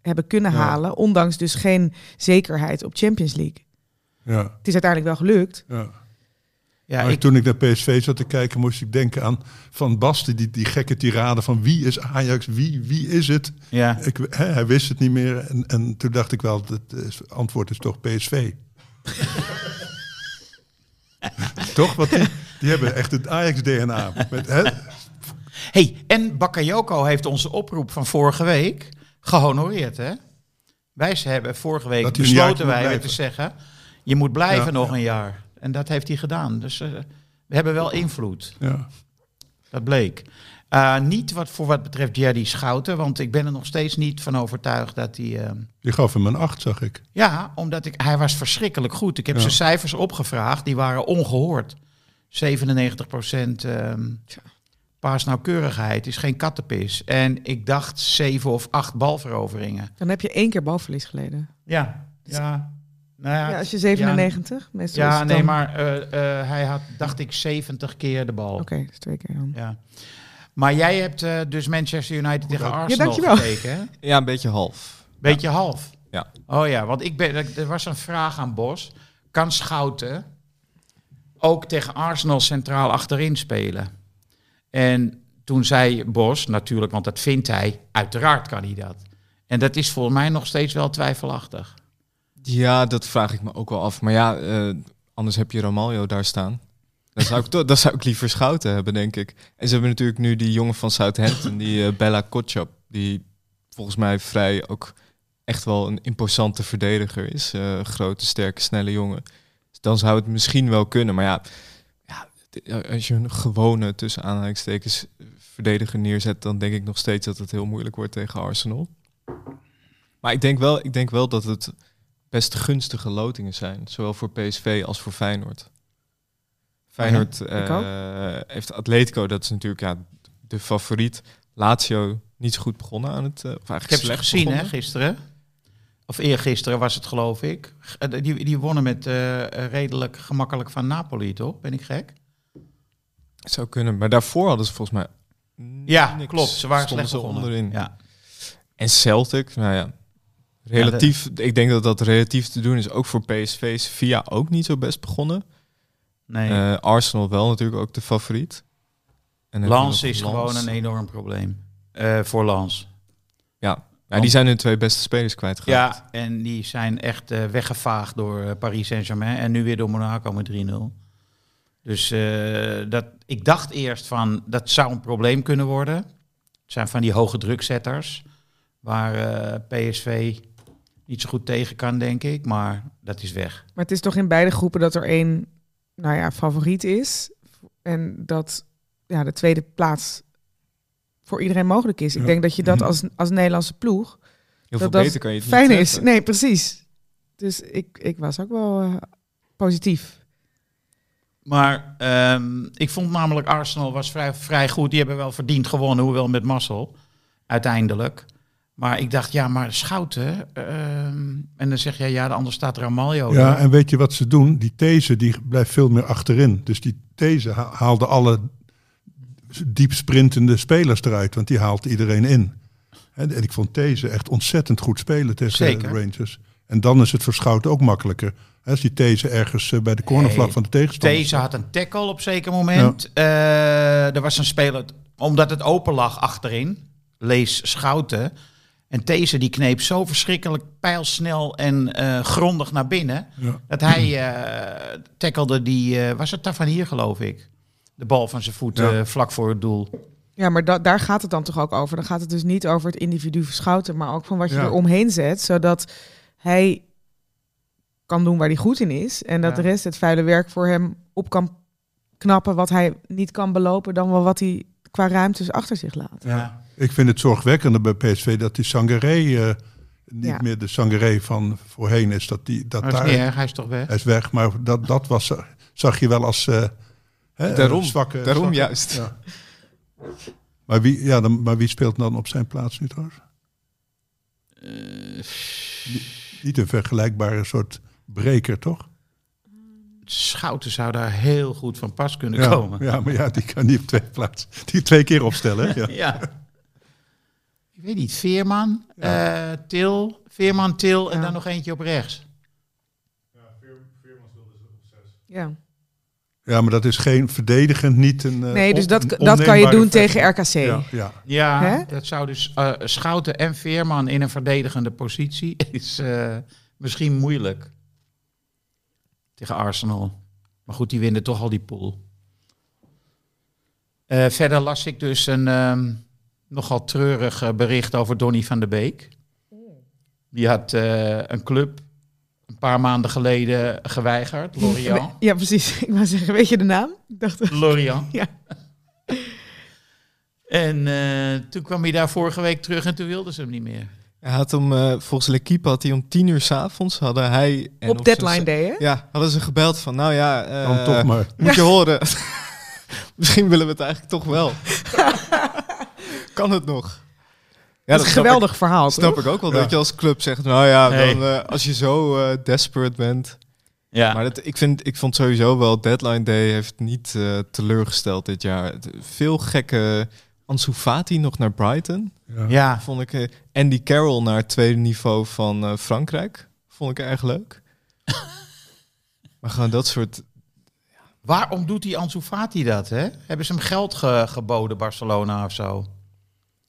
hebben kunnen Ja. halen, ondanks dus geen zekerheid op Champions League. Ja, Het is uiteindelijk wel gelukt. ja. Ja, maar ik, toen ik naar PSV zat te kijken, moest ik denken aan Van Basten, die, die gekke tirade van wie is Ajax, wie, wie is het? ja. Ik, hè, hij wist het niet meer en, en toen dacht ik wel, het antwoord is toch PSV. toch? Want die, die hebben echt het Ajax-DNA. Hey, en Bakayoko heeft onze oproep van vorige week gehonoreerd, hè? Wij hebben vorige week Dat besloten wij te zeggen, je moet blijven Ja, nog ja. een jaar. En dat heeft hij gedaan. Dus eh, we hebben wel invloed. Ja. Dat bleek. Eh, niet wat voor wat betreft Jerry Schouten, want ik ben er nog steeds niet van overtuigd dat hij... eh, Je gaf hem een 8, zag ik. ja, omdat ik, hij was verschrikkelijk goed. Ik heb Ja. zijn cijfers opgevraagd, die waren ongehoord. 97 procent ehm paasnauwkeurigheid is geen kattenpis. En ik dacht zeven of acht balveroveringen. Dan heb je één keer balverlies geleden. Ja, ja. Nou ja, Ja, als je 97, meestal is ja het nee, dan- maar eh, eh, hij had, dacht ik, 70 keer de bal. Oké, dus twee keer dan. Ja. Maar jij hebt eh, dus Manchester United tegen Arsenal gekeken, hè? Ja, een beetje half. Beetje half. Ja. Oh ja, want ik ben, er was een vraag aan Bos. Kan Schouten ook tegen Arsenal centraal achterin spelen? En toen zei Bos, natuurlijk, want dat vindt hij, uiteraard kan hij dat. En dat is volgens mij nog steeds wel twijfelachtig. Ja, dat vraag ik me ook wel af. Maar ja, eh, anders heb je Romario daar staan. Dan zou, ik dan zou ik liever Schouten hebben, denk ik. En ze hebben natuurlijk nu die jongen van Southampton, die eh, Bella Kotschap, die volgens mij vrij ook echt wel een imposante verdediger is. Eh, grote, sterke, snelle jongen. Dus dan zou het misschien wel kunnen. Maar ja, ja, als je een gewone, tussen aanhalingstekens, verdediger neerzet, dan denk ik nog steeds dat het heel moeilijk wordt tegen Arsenal. Maar ik denk wel, ik denk wel dat het best gunstige lotingen zijn. Zowel voor PSV als voor Feyenoord. Feyenoord ik eh, heeft Atletico, dat is natuurlijk ja, de favoriet. Lazio niet zo goed begonnen aan het... eh, of eigenlijk Ik heb ze slecht gezien hè, gisteren. Of eergisteren was het geloof ik. Eh, Die, die wonnen met redelijk gemakkelijk van Napoli, toch? Ben ik gek? Zou kunnen, maar daarvoor hadden ze volgens mij... Ja, niks. klopt. Ze waren Stonden slecht begonnen. onderin. Ja. En Celtic, nou ja, relatief, ik denk dat dat relatief te doen is. Ook voor PSV is Via ook niet zo best begonnen. Nee. Eh, Arsenal wel natuurlijk ook de favoriet. En Lans is gewoon een enorm probleem. Eh, voor Lans. Ja, ja die zijn hun twee beste spelers kwijtgeraakt. Ja, en die zijn echt eh, weggevaagd door Paris Saint-Germain. En nu weer door Monaco met 3-0. Dus dat, ik dacht eerst van, dat zou een probleem kunnen worden. Het zijn van die hoge drukzetters. Waar PSV niet zo goed tegen kan, denk ik. Maar dat is weg. Maar het is toch in beide groepen dat er één, nou ja, favoriet is. En dat ja, de tweede plaats voor iedereen mogelijk is. Ik Ja. denk dat je dat Mhm. als, als Nederlandse ploeg Heel veel dat dat beter kan je het fijn niet is. Nee, precies. Dus ik, ik was ook wel eh, positief. Maar ehm, ik vond namelijk Arsenal was vrij, vrij goed. Die hebben wel verdiend gewonnen, hoewel met mazzel. Uiteindelijk. Maar ik dacht, ja, maar Schouten. ehm, en dan zeg je, ja, de ander staat er Amaljo. Ja, en weet je wat ze doen? Die These die blijft veel meer achterin. Dus die These ha- haalde alle diep sprintende spelers eruit, want die haalt iedereen in. En en ik vond These echt ontzettend goed spelen tegen Zeker. de Rangers. En dan is het voor Schouten ook makkelijker. Als die These ergens eh, bij de cornervlag Nee, van de tegenstander Deze staat. had een tackle op zeker moment. Eh, er was een speler, omdat het open lag achterin, lees Schouten. En These die kneep zo verschrikkelijk pijlsnel en eh, grondig naar binnen. Ja. Dat hij eh tackelde die, eh, was het daar van hier geloof ik. De bal van zijn voet Ja. eh, vlak voor het doel. Ja, maar da- daar gaat het dan toch ook over. Dan gaat het dus niet over het individu verschouten, maar ook van wat je Ja. er omheen zet, zodat hij kan doen waar hij goed in is. En dat Ja. de rest het vuile werk voor hem op kan knappen, wat hij niet kan belopen, dan wel wat hij qua ruimtes achter zich laat. Ja. Ik vind het zorgwekkende bij PSV dat die Sangaré eh, niet Ja. meer de Sangaré van voorheen is. Dat die, dat daar, is niet erg, hij is toch weg? Hij is weg, maar dat, dat was, zag je wel als eh, hè, Daarom, een zwakke, daarom zwakke- juist. Ja. Maar, wie, ja, dan, maar wie speelt dan op zijn plaats nu trouwens? Niet een vergelijkbare soort breker, toch? Schouten zou daar heel goed van pas kunnen Ja, komen. ja, maar ja, die kan niet op twee plaatsen. Die twee keer opstellen. hè? Ja. Ja. Ik weet niet, Veerman, eh, Til, Veerman, Til en Ja. dan nog eentje op rechts. Ja. ja, maar dat is geen verdedigend, niet een. eh, Nee, dus dat, dat kan je doen vechter. tegen RKC. Ja, ja. Ja, dat zou dus eh, Schouten en Veerman in een verdedigende positie is eh, misschien moeilijk tegen Arsenal. Maar goed, die winnen toch al die pool. Eh, verder las ik dus een ehm, nogal treurig eh, bericht over Donny van der Beek. Die had eh, een club een paar maanden geleden geweigerd, Lorient. Ja, precies. Ik wou zeggen, weet je de naam? Ik dacht, Lorient. Ja. En eh, toen kwam hij daar vorige week terug en toen wilden ze hem niet meer. Hij had om, eh, volgens L'Equipe had hij om tien uur s'avonds, hadden hij... En op deadline day, hè? Ja, hadden ze gebeld van, nou ja, eh, Dan toch maar. moet je horen. Misschien willen we het eigenlijk toch wel. Kan het nog? Ja, dat is een geweldig verhaal, Ik, snap toch? ik ook wel Ja. dat je als club zegt, nou ja, Hey. dan, eh, als je zo eh, desperate bent. Ja. Maar dat, ik, vind, ik vond sowieso wel, deadline day heeft niet eh, teleurgesteld dit jaar. Veel gekke Ansu Fati nog naar Brighton. Ja. ja. Vond ik, eh, Andy Carroll naar het tweede niveau van eh, Frankrijk. Vond ik erg leuk. maar gewoon dat soort... Waarom doet die Ansu Fati dat, hè? Hebben ze hem geld ge- geboden, Barcelona of zo?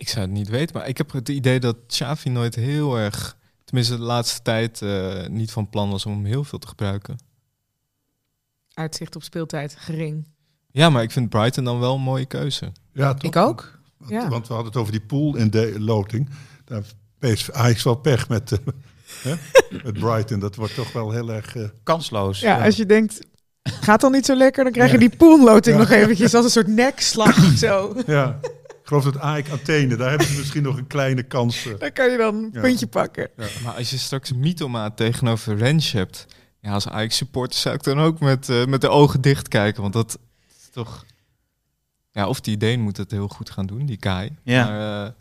Ik zou het niet weten, maar ik heb het idee dat Xavi nooit heel erg... Tenminste, de laatste tijd eh, niet van plan was om hem heel veel te gebruiken. Uitzicht op speeltijd, gering. Ja, maar ik vind Brighton dan wel een mooie keuze. Ja, toch? Ik ook. Want, Ja. want we hadden het over die pool in de loting. Daar heeft Ajax wel pech met, eh, hè? met Brighton. Dat wordt toch wel heel erg... eh, Kansloos. Ja, als je denkt, gaat dan niet zo lekker, dan krijg je die poolloting nog eventjes als een soort nekslag. Zo. ja. Ik geloof dat Ajax Athene, daar hebben ze misschien nog een kleine kans. Dan kan je dan een Ja. puntje pakken. Maar als je straks Mitoma tegenover Rens hebt, ja, als Ajax supporter zou ik dan ook met, eh, met de ogen dicht kijken. Want dat is toch... Ja, of die Deen moet het heel goed gaan doen, die Kai. Ja. Maar, eh,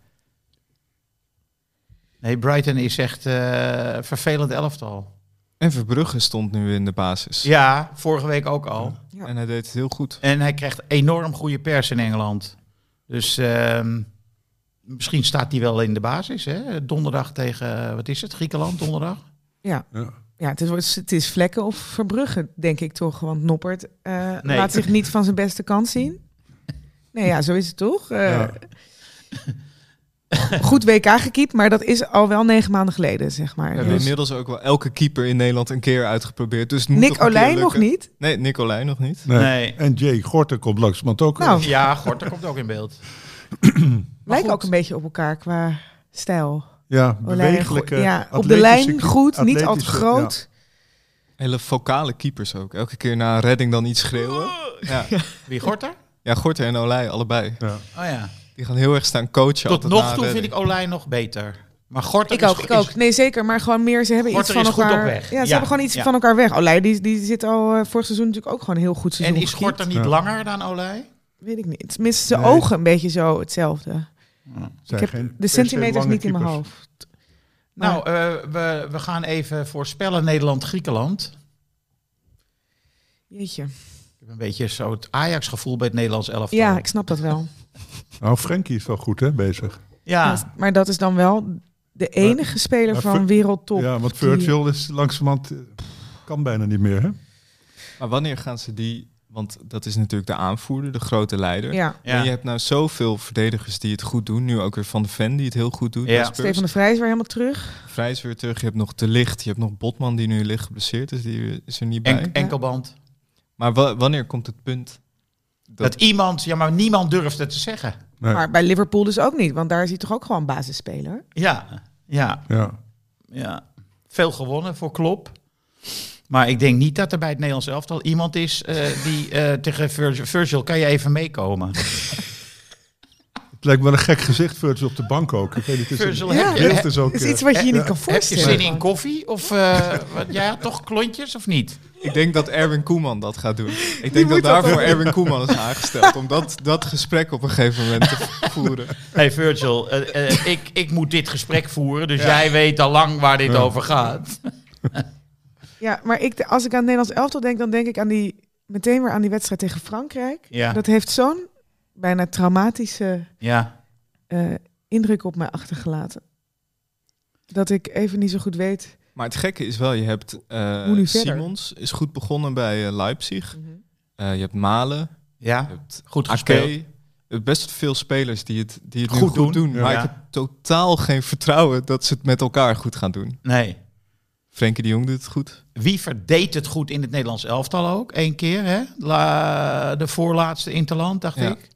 Nee, Brighton is echt eh vervelend elftal. en Verbrugge stond nu in de basis. Ja, vorige week ook al. Ja. En hij deed het heel goed. En hij krijgt enorm goede pers in Engeland. Dus ehm, misschien staat hij wel in de basis. Hè? Donderdag tegen, wat is het, Griekenland donderdag? Ja. Ja, het is, het is vlekken of verbruggen, denk ik toch. Want Noppert eh, Nee. laat zich niet van zijn beste kant zien. Nee, ja, zo is het toch? Eh, Ja. Goed WK gekiept, maar dat is al wel negen maanden geleden, zeg maar. We hebben Dus inmiddels ook wel elke keeper in Nederland een keer uitgeprobeerd. Dus Nick Olij nog niet. Nee, Nick Olij nog niet. Nee. Nee. En Jay Gorter komt langzamerhand ook. Nou, Ja, Gorter komt ook in beeld. lijken goed. ook een beetje op elkaar qua stijl. ja, bewegelijke. Ja, op de lijn goed, niet al te groot. Hele vocale keepers ook. Elke keer na een redding dan iets schreeuwen. Ja, Wie, Gorter? ja Gorter en Olij, allebei. Ja. Oh ja. Die gaan heel erg staan coachen. Tot altijd nog toe vind ik Olij nog beter. Maar Gorter Ik is, ook, ik ook. Nee, zeker. Maar gewoon meer, ze hebben Gorter iets van is goed elkaar. op weg. Ja, ze Ja, hebben gewoon iets ja. van elkaar weg. Olij, die, die zit al eh, vorig seizoen natuurlijk ook gewoon een heel goed En seizoen is gekiept. Gorter niet Ja. langer dan Olij? Weet ik niet. Tenminste, zijn Nee. ogen een beetje zo hetzelfde. Ik heb geen de centimeters niet in mijn hoofd. Maar- Nou, eh, we, we gaan even voorspellen Nederland-Griekenland. Jeetje. Ik heb een beetje zo het Ajax-gevoel bij het Nederlands elftal. Ja, ik snap dat wel. Nou, Frenkie is wel goed hè, bezig. ja. Maar dat is dan wel de enige speler maar van wereldtop. Ja, want die- Virgil is langzamerhand... eh, kan bijna niet meer, hè? Maar wanneer gaan ze die... Want dat is natuurlijk de aanvoerder, de grote leider. Ja. Ja. En je hebt nou zoveel verdedigers die het goed doen. Nu ook weer Van de Ven die het heel goed doet. Ja. Stefan de Vrij is weer helemaal terug. Vrij is weer terug. Je hebt nog Te Licht. Je hebt nog Botman die nu licht geblesseerd is. Die is er niet bij. En, enkelband. Maar wa- wanneer komt het punt? Dat, iemand, ja, maar niemand durft het te zeggen. Nee. Maar bij Liverpool dus ook niet. Want daar is hij toch ook gewoon basisspeler. Ja, ja, Ja. ja. Veel gewonnen voor Klop. Maar ik denk niet dat er bij het Nederlands elftal iemand is eh, die eh, tegen Virgil, Virgil, kan je even meekomen? Het lijkt me wel een gek gezicht, Virgil, op de bank ook. Ik weet niet, het is Virgil, een- beeld is ook... Is eh, iets wat je je niet kan Heb je voorstellen. zin in koffie? Of eh, wat, jij had toch klontjes of niet? Ik denk dat Erwin Koeman dat gaat doen. Ik denk dat daarvoor Erwin Koeman is aangesteld. Om dat, dat gesprek op een gegeven moment te voeren. Hey Virgil, eh, ik, ik moet dit gesprek voeren, dus jij weet al lang waar dit Ja. over gaat. Ja, maar ik, als ik aan het Nederlands elftal denk, dan denk ik aan die, meteen weer aan die wedstrijd tegen Frankrijk. Ja. Dat heeft zo'n bijna traumatische Ja, eh, indruk op mij achtergelaten. Dat ik even niet zo goed weet. Maar het gekke is wel, je hebt eh, verder? Simons is goed begonnen bij eh, Leipzig. Eh, je hebt Malen, ja. je hebt goed gespeeld. Best veel spelers die het, die het nu Goed goed, doen. Maar Ja. ik heb totaal geen vertrouwen dat ze het met elkaar goed gaan doen. Nee. Frenkie de Jong doet het goed. Wie verdeed het goed in het Nederlands elftal ook? Eén keer, hè? La, de voorlaatste Interland, dacht Ja. ik.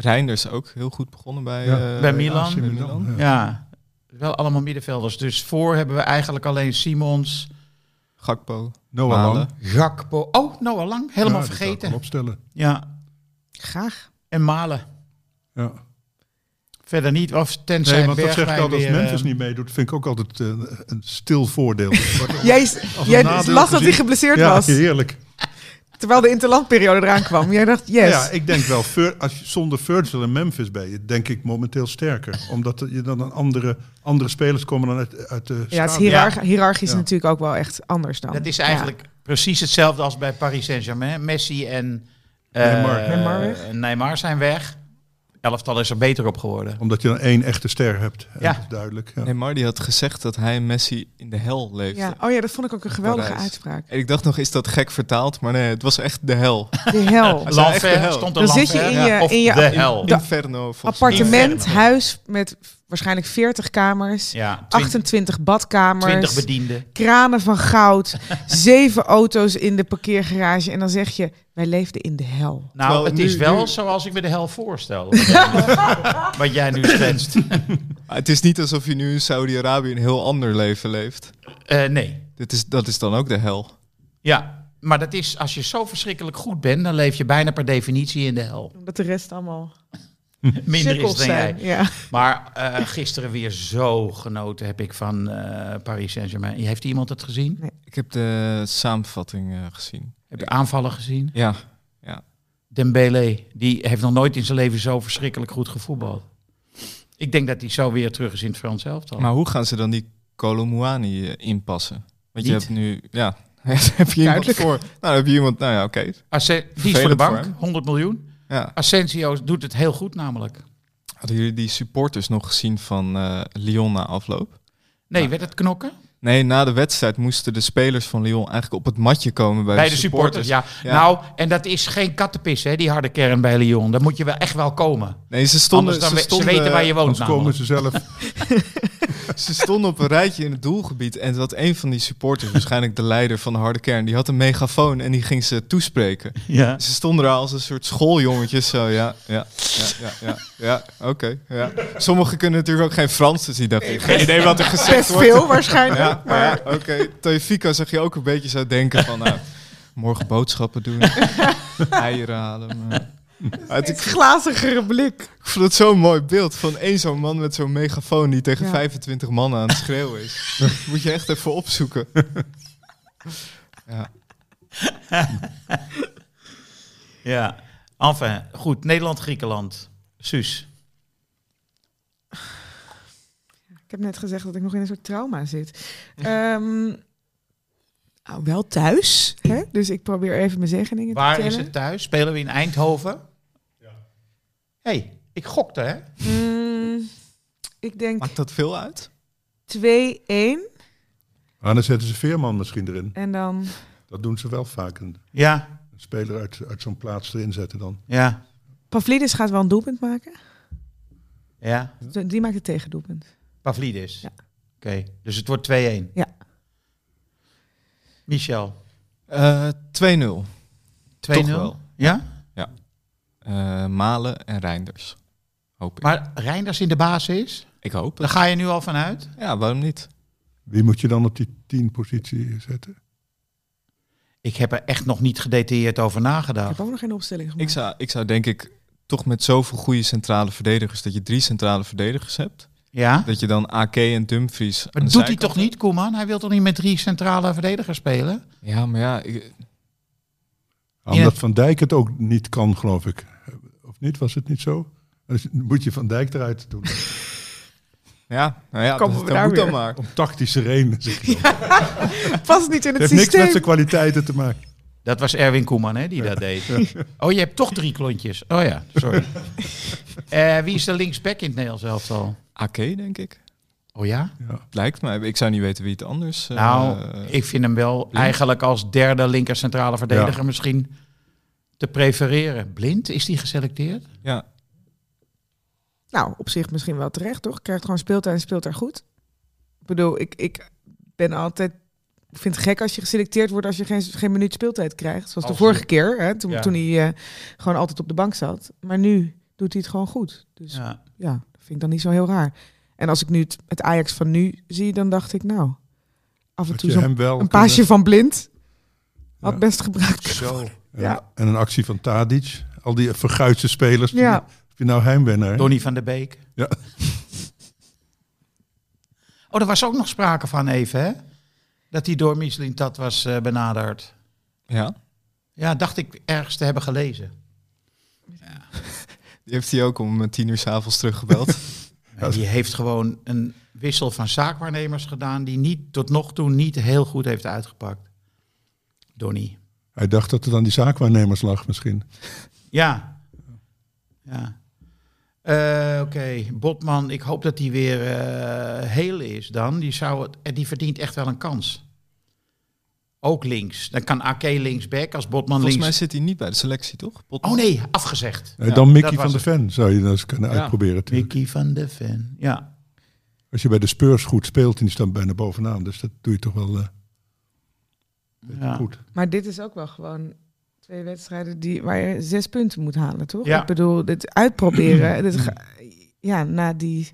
Reinders ook heel goed begonnen bij, Ja. eh, Bij Milan. Ja. Ja, wel allemaal middenvelders. Dus voor hebben we eigenlijk alleen Simons, Gakpo. Noah Malen. Lang. Gakpo. Oh, Noah Lang. Helemaal Ja, vergeten. opstellen. Ja, Graag. en Malen. Ja. Verder niet. Of tenzij Nee, want dat zeg ik altijd, als Memphis eh, niet meedoet, vind ik ook altijd eh, een stil voordeel. Jij, als een jij las dat hij geblesseerd Ja, was. heerlijk. Terwijl de interlandperiode eraan kwam. Jij dacht, yes. Ja, ik denk wel, als je zonder Virgil en Memphis ben je, denk ik momenteel sterker. Omdat je dan een andere, andere spelers komen dan uit, uit de Ja, het is hiërarchisch Ja. natuurlijk ook wel echt anders dan. Dat is Ja. eigenlijk precies hetzelfde als bij Paris Saint-Germain. Messi en eh, Neymar. Neymar weg. Neymar zijn weg. Elftal is er beter op geworden. Omdat je dan één echte ster hebt. Ja. dat is duidelijk. Ja. Neymar die had gezegd dat hij en Messi in de hel leefde. Ja. Oh ja, dat vond ik ook een geweldige Parijs. uitspraak. En ik dacht nog, is dat gek vertaald? Maar nee, het was echt de hel. De hel. Hel. stond er Dan zit je in je- of in je- de hel. de- Inferno. Appartement, Inferno. huis met waarschijnlijk 40 kamers, Ja, 20, 28 badkamers, 20 bedienden. kranen van goud, zeven auto's in de parkeergarage. En dan zeg je, wij leefden in de hel. Nou, Terwijl het nu- is wel nu- zoals ik me de hel voorstel. Wat jij nu schetst. Maar het is niet alsof je nu in Saudi-Arabië een heel ander leven leeft. Eh, nee. Dit is, dat is dan ook de hel. Ja, maar dat is, als je zo verschrikkelijk goed bent, dan leef je bijna per definitie in de hel. Omdat de rest allemaal Minder is cirkels dan zijn. jij. Ja. Maar eh, gisteren weer zo genoten heb ik van eh, Paris Saint-Germain. Heeft iemand het gezien? Ik heb de samenvatting eh, gezien. Heb je aanvallen gezien? Ja, Dembele, die heeft nog nooit in zijn leven zo verschrikkelijk goed gevoetbald. Ik denk dat hij zo weer terug is in het Frans elftal. maar hoe gaan ze dan die Colomouani inpassen? Want je Niet? hebt nu, ja, heb je iemand Duidelijk. voor? Nou, heb je iemand, nou ja, oké. Assen- die is voor de voor bank, hem. 100 miljoen. Ja. Asensio doet het heel goed namelijk. Hadden jullie die supporters nog gezien van eh, Lyon na afloop? Nee, Ja. werd het knokken? Nee, na de wedstrijd moesten de spelers van Lyon eigenlijk op het matje komen bij, Bij de supporters, ja. Ja. Nou, en dat is geen kattenpis, hè, die harde kern bij Lyon. Daar moet je wel echt wel komen. Nee, ze stonden, Anders dan ze, stonden, ze weten waar je woont Anders komen namelijk. ze zelf. ze stonden op een rijtje in het doelgebied en dat een van die supporters, waarschijnlijk de leider van de harde kern, die had een megafoon en die ging ze toespreken. Ja. Ze stonden daar als een soort schooljongetjes zo, ja, ja, ja, ja, ja, ja oké, ja. Sommigen kunnen natuurlijk ook geen Frans, dus die dachten, geen idee wat er gezegd Best wordt. veel waarschijnlijk. Ja, maar ja oké. Teufika zag je ook een beetje zo denken van, nou, morgen boodschappen doen, eieren halen. maar- Het- een glazigere blik. ik vond het zo'n mooi beeld van één zo'n man met zo'n megafoon die tegen Ja. 25 mannen aan het schreeuwen is. Moet je echt even opzoeken. Ja. Ja. Enfin, goed. Nederland-Griekenland. Suus. Ik heb net gezegd dat ik nog in een soort trauma zit. Ehm, nou, wel thuis. Hè? Dus ik probeer even mijn zegeningen Waar te is tellen. het thuis? Spelen we in Eindhoven? Hey, ik gokte, hè? Mm, ik denk Maakt dat veel uit? 2-1. Ah, dan zetten ze Veerman misschien erin. En dan... Dat doen ze wel vaak. Een, Ja, een speler uit, uit zo'n plaats erin zetten dan. ja, Pavlidis gaat wel een doelpunt maken. ja. Die maakt het tegendoelpunt. Pavlidis. Ja. Oké, dus het wordt 2-1. Ja. Michel. Eh 2-0. 2-0. wel. Ja? Eh, Malen en Reinders. Hoop ik. Maar Reinders in de basis? ik hoop Daar het. ga je nu al vanuit? Ja, waarom niet? Wie moet je dan op die 10 positie zetten? Ik heb er echt nog niet gedetailleerd over Ik nagedacht. heb ook nog geen opstelling gemaakt. Ik zou, ik zou denk ik toch met zoveel goede centrale verdedigers, dat je drie centrale verdedigers hebt, Ja? dat je dan AK en Dumfries. Maar doet hij toch niet, Koeman? Hij wil toch niet met drie centrale verdedigers spelen? Ja, maar ja, ik- Omdat Van Dijk het ook niet kan, geloof ik. Of niet? Was het niet zo? Dan moet je Van Dijk eruit doen. ja, nou ja, Komen dat, we dat dan weer. maar. Om tactische redenen. Zeg. Past niet in Het het, heeft niks met systeem. zijn kwaliteiten te maken. Dat was Erwin Koeman, hè, die dat deed. Oh, je hebt toch drie klontjes. Oh ja, sorry. Eh, wie is de linksback in het Nederlands elftal? AK, denk ik. Oh ja? Ja. Lijkt mij. Ik zou niet weten wie het anders... eh, Nou, ik vind hem wel eigenlijk als derde linker centrale verdediger misschien te prefereren. Blind, is die geselecteerd? Ja, Nou, op zich misschien wel terecht, toch? Krijgt gewoon speeltijd en speelt daar goed. Ik bedoel, ik, ik ben altijd... Ik vind het gek als je geselecteerd wordt als je geen, geen minuut speeltijd krijgt. Zoals Als de vorige je- keer, hè, toen, Ja. toen hij eh, gewoon altijd op de bank zat. Maar nu doet hij het gewoon goed. Dus ja, Ja. dat vind ik dan niet zo heel raar. En als ik nu het, het Ajax van nu zie, dan dacht ik, nou... Af en toe zo'n een kunnen- paasje van blind had Ja. best gebruikt. Zo. En, Ja. en een actie van Tadic. Al die verguisde spelers. die- Ja. Heb je nou heimwenner? hè? Donny van der Beek. Ja. Oh, er was ook nog sprake van even, hè? Dat hij door Michelin Tat was eh, benaderd. ja. Ja, dacht ik ergens te hebben gelezen. Die heeft hij ook om eh, tien uur s'avonds teruggebeld. En die heeft gewoon een wissel van zaakwaarnemers gedaan die niet, tot nog toe niet heel goed heeft uitgepakt. Donny. Hij dacht dat het aan die zaakwaarnemers lag misschien. Ja. Ja. Eh, Oké, Botman, ik hoop dat hij weer eh, heel is dan. Die, zou het, en die verdient echt wel een kans. Ook links. Dan kan AK linksback als Botman Volgens mij links. zit hij niet bij de selectie, toch? Oh nee, afgezegd. Eh, Ja, dan Mickey van de Ven zou je dat eens kunnen Ja. uitproberen. natuurlijk. Mickey van de Ven. Ja. Als je bij de Spurs goed speelt en die staan bijna bovenaan. Dus dat doe je toch wel eh, Ja. goed. Maar dit is ook wel gewoon twee wedstrijden die, waar je zes punten moet halen, toch? Ja. Ik bedoel, dit uitproberen. dit ga- ja, na die...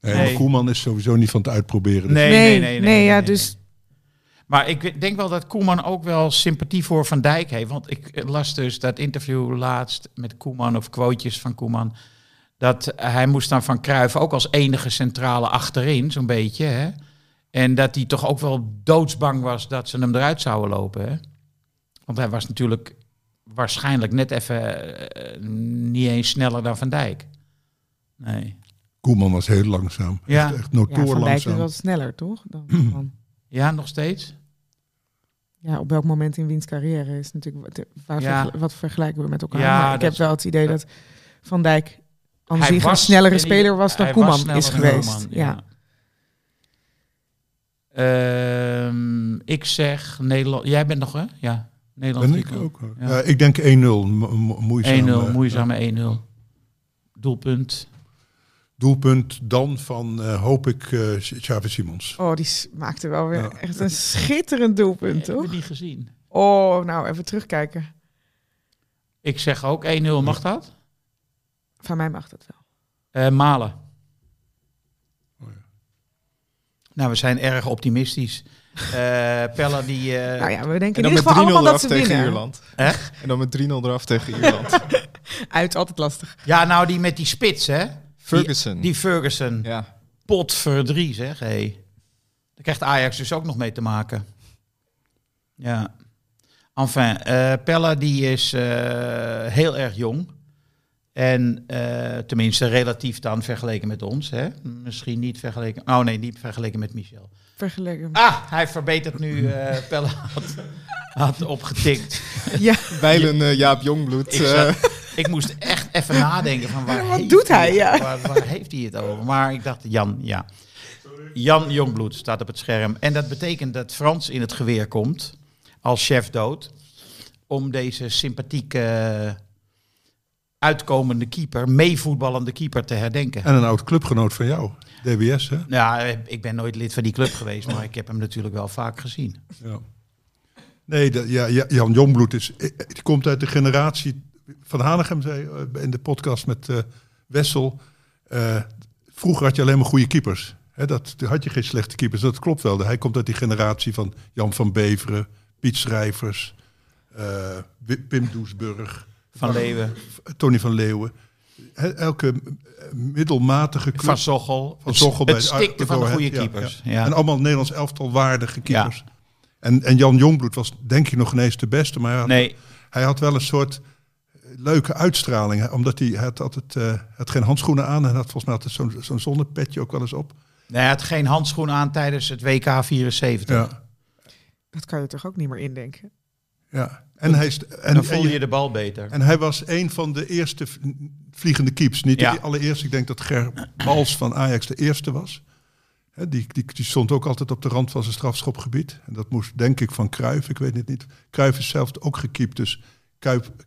Nee, Koeman is sowieso niet van het uitproberen. Dus Nee, nee, nee. nee, ja, nee, dus Maar ik denk wel dat Koeman ook wel sympathie voor Van Dijk heeft. Want ik las dus dat interview laatst met Koeman, of quotejes van Koeman. Dat hij moest dan van Cruijff ook als enige centrale achterin, zo'n beetje. Hè? En dat hij toch ook wel doodsbang was dat ze hem eruit zouden lopen. Hè? Want hij was natuurlijk waarschijnlijk net even eh, niet eens sneller dan Van Dijk. Nee. Koeman was heel langzaam. Ja. Echt, echt ja, Van Dijk is langzaam. wel sneller, toch? Dan, dan- Ja, nog steeds? ja, op welk moment in wiens carrière is natuurlijk... Wat, waar Ja. vergel- wat vergelijken we met elkaar? Ja, Maar ik heb is- wel het idee dat Van Dijk aan zich een snellere speler was dan Koeman is geweest. Koeman, ja. Ehm, ik zeg Nederland. Jij bent nog, hè? Ja, Nederland. Ben ik ook. hoor. Ja. Ja. ik denk 1-0. mo- mo- Moeizaam. 1-0, eh, moeizame 1-0. Doelpunt. Doelpunt dan van, eh, hoop ik, eh Xavi Simons. Oh, die maakte wel weer Ja. echt een schitterend doelpunt, Heb toch? je die gezien? Oh, nou, even terugkijken. Ik zeg ook 1-0. Mag dat? Van mij mag dat wel. Eh, Malen. Oh ja. Nou, we zijn erg optimistisch. Eh Pella die... eh, nou ja, we denken En in dan ieder met 3-0 geval allemaal dat ze tegen winnen. Ierland. Hè? En dan met 3-0 eraf tegen Ierland. Uit, altijd lastig. Ja, nou die met die spits, hè? Ferguson. Die, die Ferguson. ja. Potverdrie, zeg. Hey. Daar krijgt Ajax dus ook nog mee te maken. Ja. Enfin, eh Pella die is eh, heel erg jong. En eh, tenminste relatief dan vergeleken met ons. Hè? Misschien niet vergeleken... Oh nee, niet vergeleken met Michel. Vergeleken. Ah, hij verbetert nu. eh Pella had, had opgetikt. Ja, Bijlen eh, Jaap Jongbloed. Ik, eh, zat- ik moest echt even nadenken van waar Wat heeft doet hij, het- ja? Waar, waar heeft hij het over? Maar ik dacht, Jan, ja. Jan Jongbloed staat op het scherm. En dat betekent dat Frans in het geweer komt als chef dood. Om deze sympathieke uitkomende keeper, meevoetballende keeper te herdenken. En een oud clubgenoot van jou, DBS, hè? Ja, ik ben nooit lid van die club geweest, maar ik heb hem natuurlijk wel vaak gezien. Ja. Nee, dat- ja, ja, Jan Jongbloed is, eh, die komt uit de generatie van Hanegem, zei eh, in de podcast met eh, Wessel. eh, vroeger had je alleen maar goede keepers. Hè, dat, had je geen slechte keepers. Dat klopt wel. Hij komt uit die generatie van Jan van Beveren, Piet Schrijvers, eh, Wi- Pim Doesburg, Van Leeuwen, Tony van Leeuwen. Elke middelmatige club. Van Zochel. Van Zochel bij het stikte van de Go goede keepers. ja. Ja. En allemaal Nederlands elftal waardige keepers. En, en Jan Jongbloed was denk ik nog ineens de beste, maar hij had, Nee, hij had wel een soort leuke uitstraling. hè, Omdat hij, hij had altijd eh, had geen handschoenen aan en had volgens mij altijd zo'n zo'n zonnepetje ook wel eens op. Nee, hij had geen handschoen aan tijdens het WK 74. Ja, dat kan je toch ook niet meer indenken? ja. En, hij, en, Dan voelde je- je de bal beter. en hij was een van de eerste vliegende keeps. Niet Ja. de allereerste, ik denk dat Ger Bals van Ajax de eerste was. Die, die, die stond ook altijd op de rand van zijn strafschopgebied. En dat moest denk ik van Cruijff, ik weet het niet. Cruijff is zelf ook gekiept, dus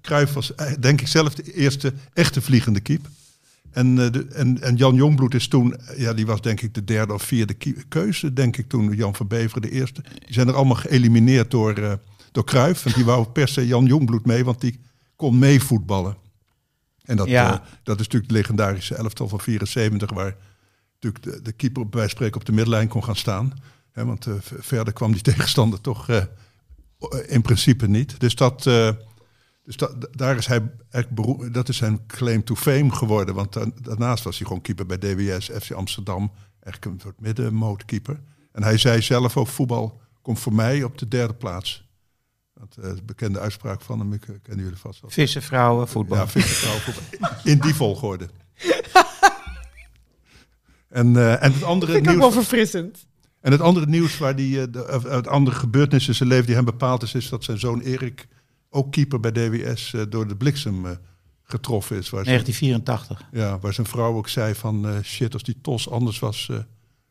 Cruijff was eh, denk ik zelf de eerste echte vliegende keep. En, eh, de, en, en Jan Jongbloed is toen, eh, ja, die was denk ik de derde of vierde keuze, denk ik toen. Jan van Beveren de eerste. Die zijn er allemaal geëlimineerd door, door Cruijff. Want die wou per se Jan Jongbloed mee, want die kon meevoetballen. En dat, Ja. eh, dat is natuurlijk het legendarische elftal van 74, waar natuurlijk de, de keeper bij spreken op de middenlijn kon gaan staan. Hè, want eh, verder kwam die tegenstander toch eh, in principe niet. Dus, dat, dus dat, daar is hij dat is zijn claim to fame geworden. Want da- daarnaast was hij gewoon keeper bij DWS, FC Amsterdam. Echt een soort middenmootkeeper. En hij zei zelf ook, voetbal komt voor mij op de derde plaats. Dat eh, is een bekende uitspraak van hem, ik eh, kennen jullie vast wel. Vissen, vrouwen, voetbal. Ja, vissenvrouw voetbal. In die volgorde. en, eh, en het andere Vind ik ook nieuws... wel verfrissend. En het andere nieuws waar die, eh, de, of het andere gebeurtenis in zijn leven die hem bepaald is, is dat zijn zoon Erik, ook keeper bij DWS, eh, door de bliksem eh, getroffen is. Waar, zijn, 1984. ja, waar zijn vrouw ook zei van eh, shit, als die tos anders was eh,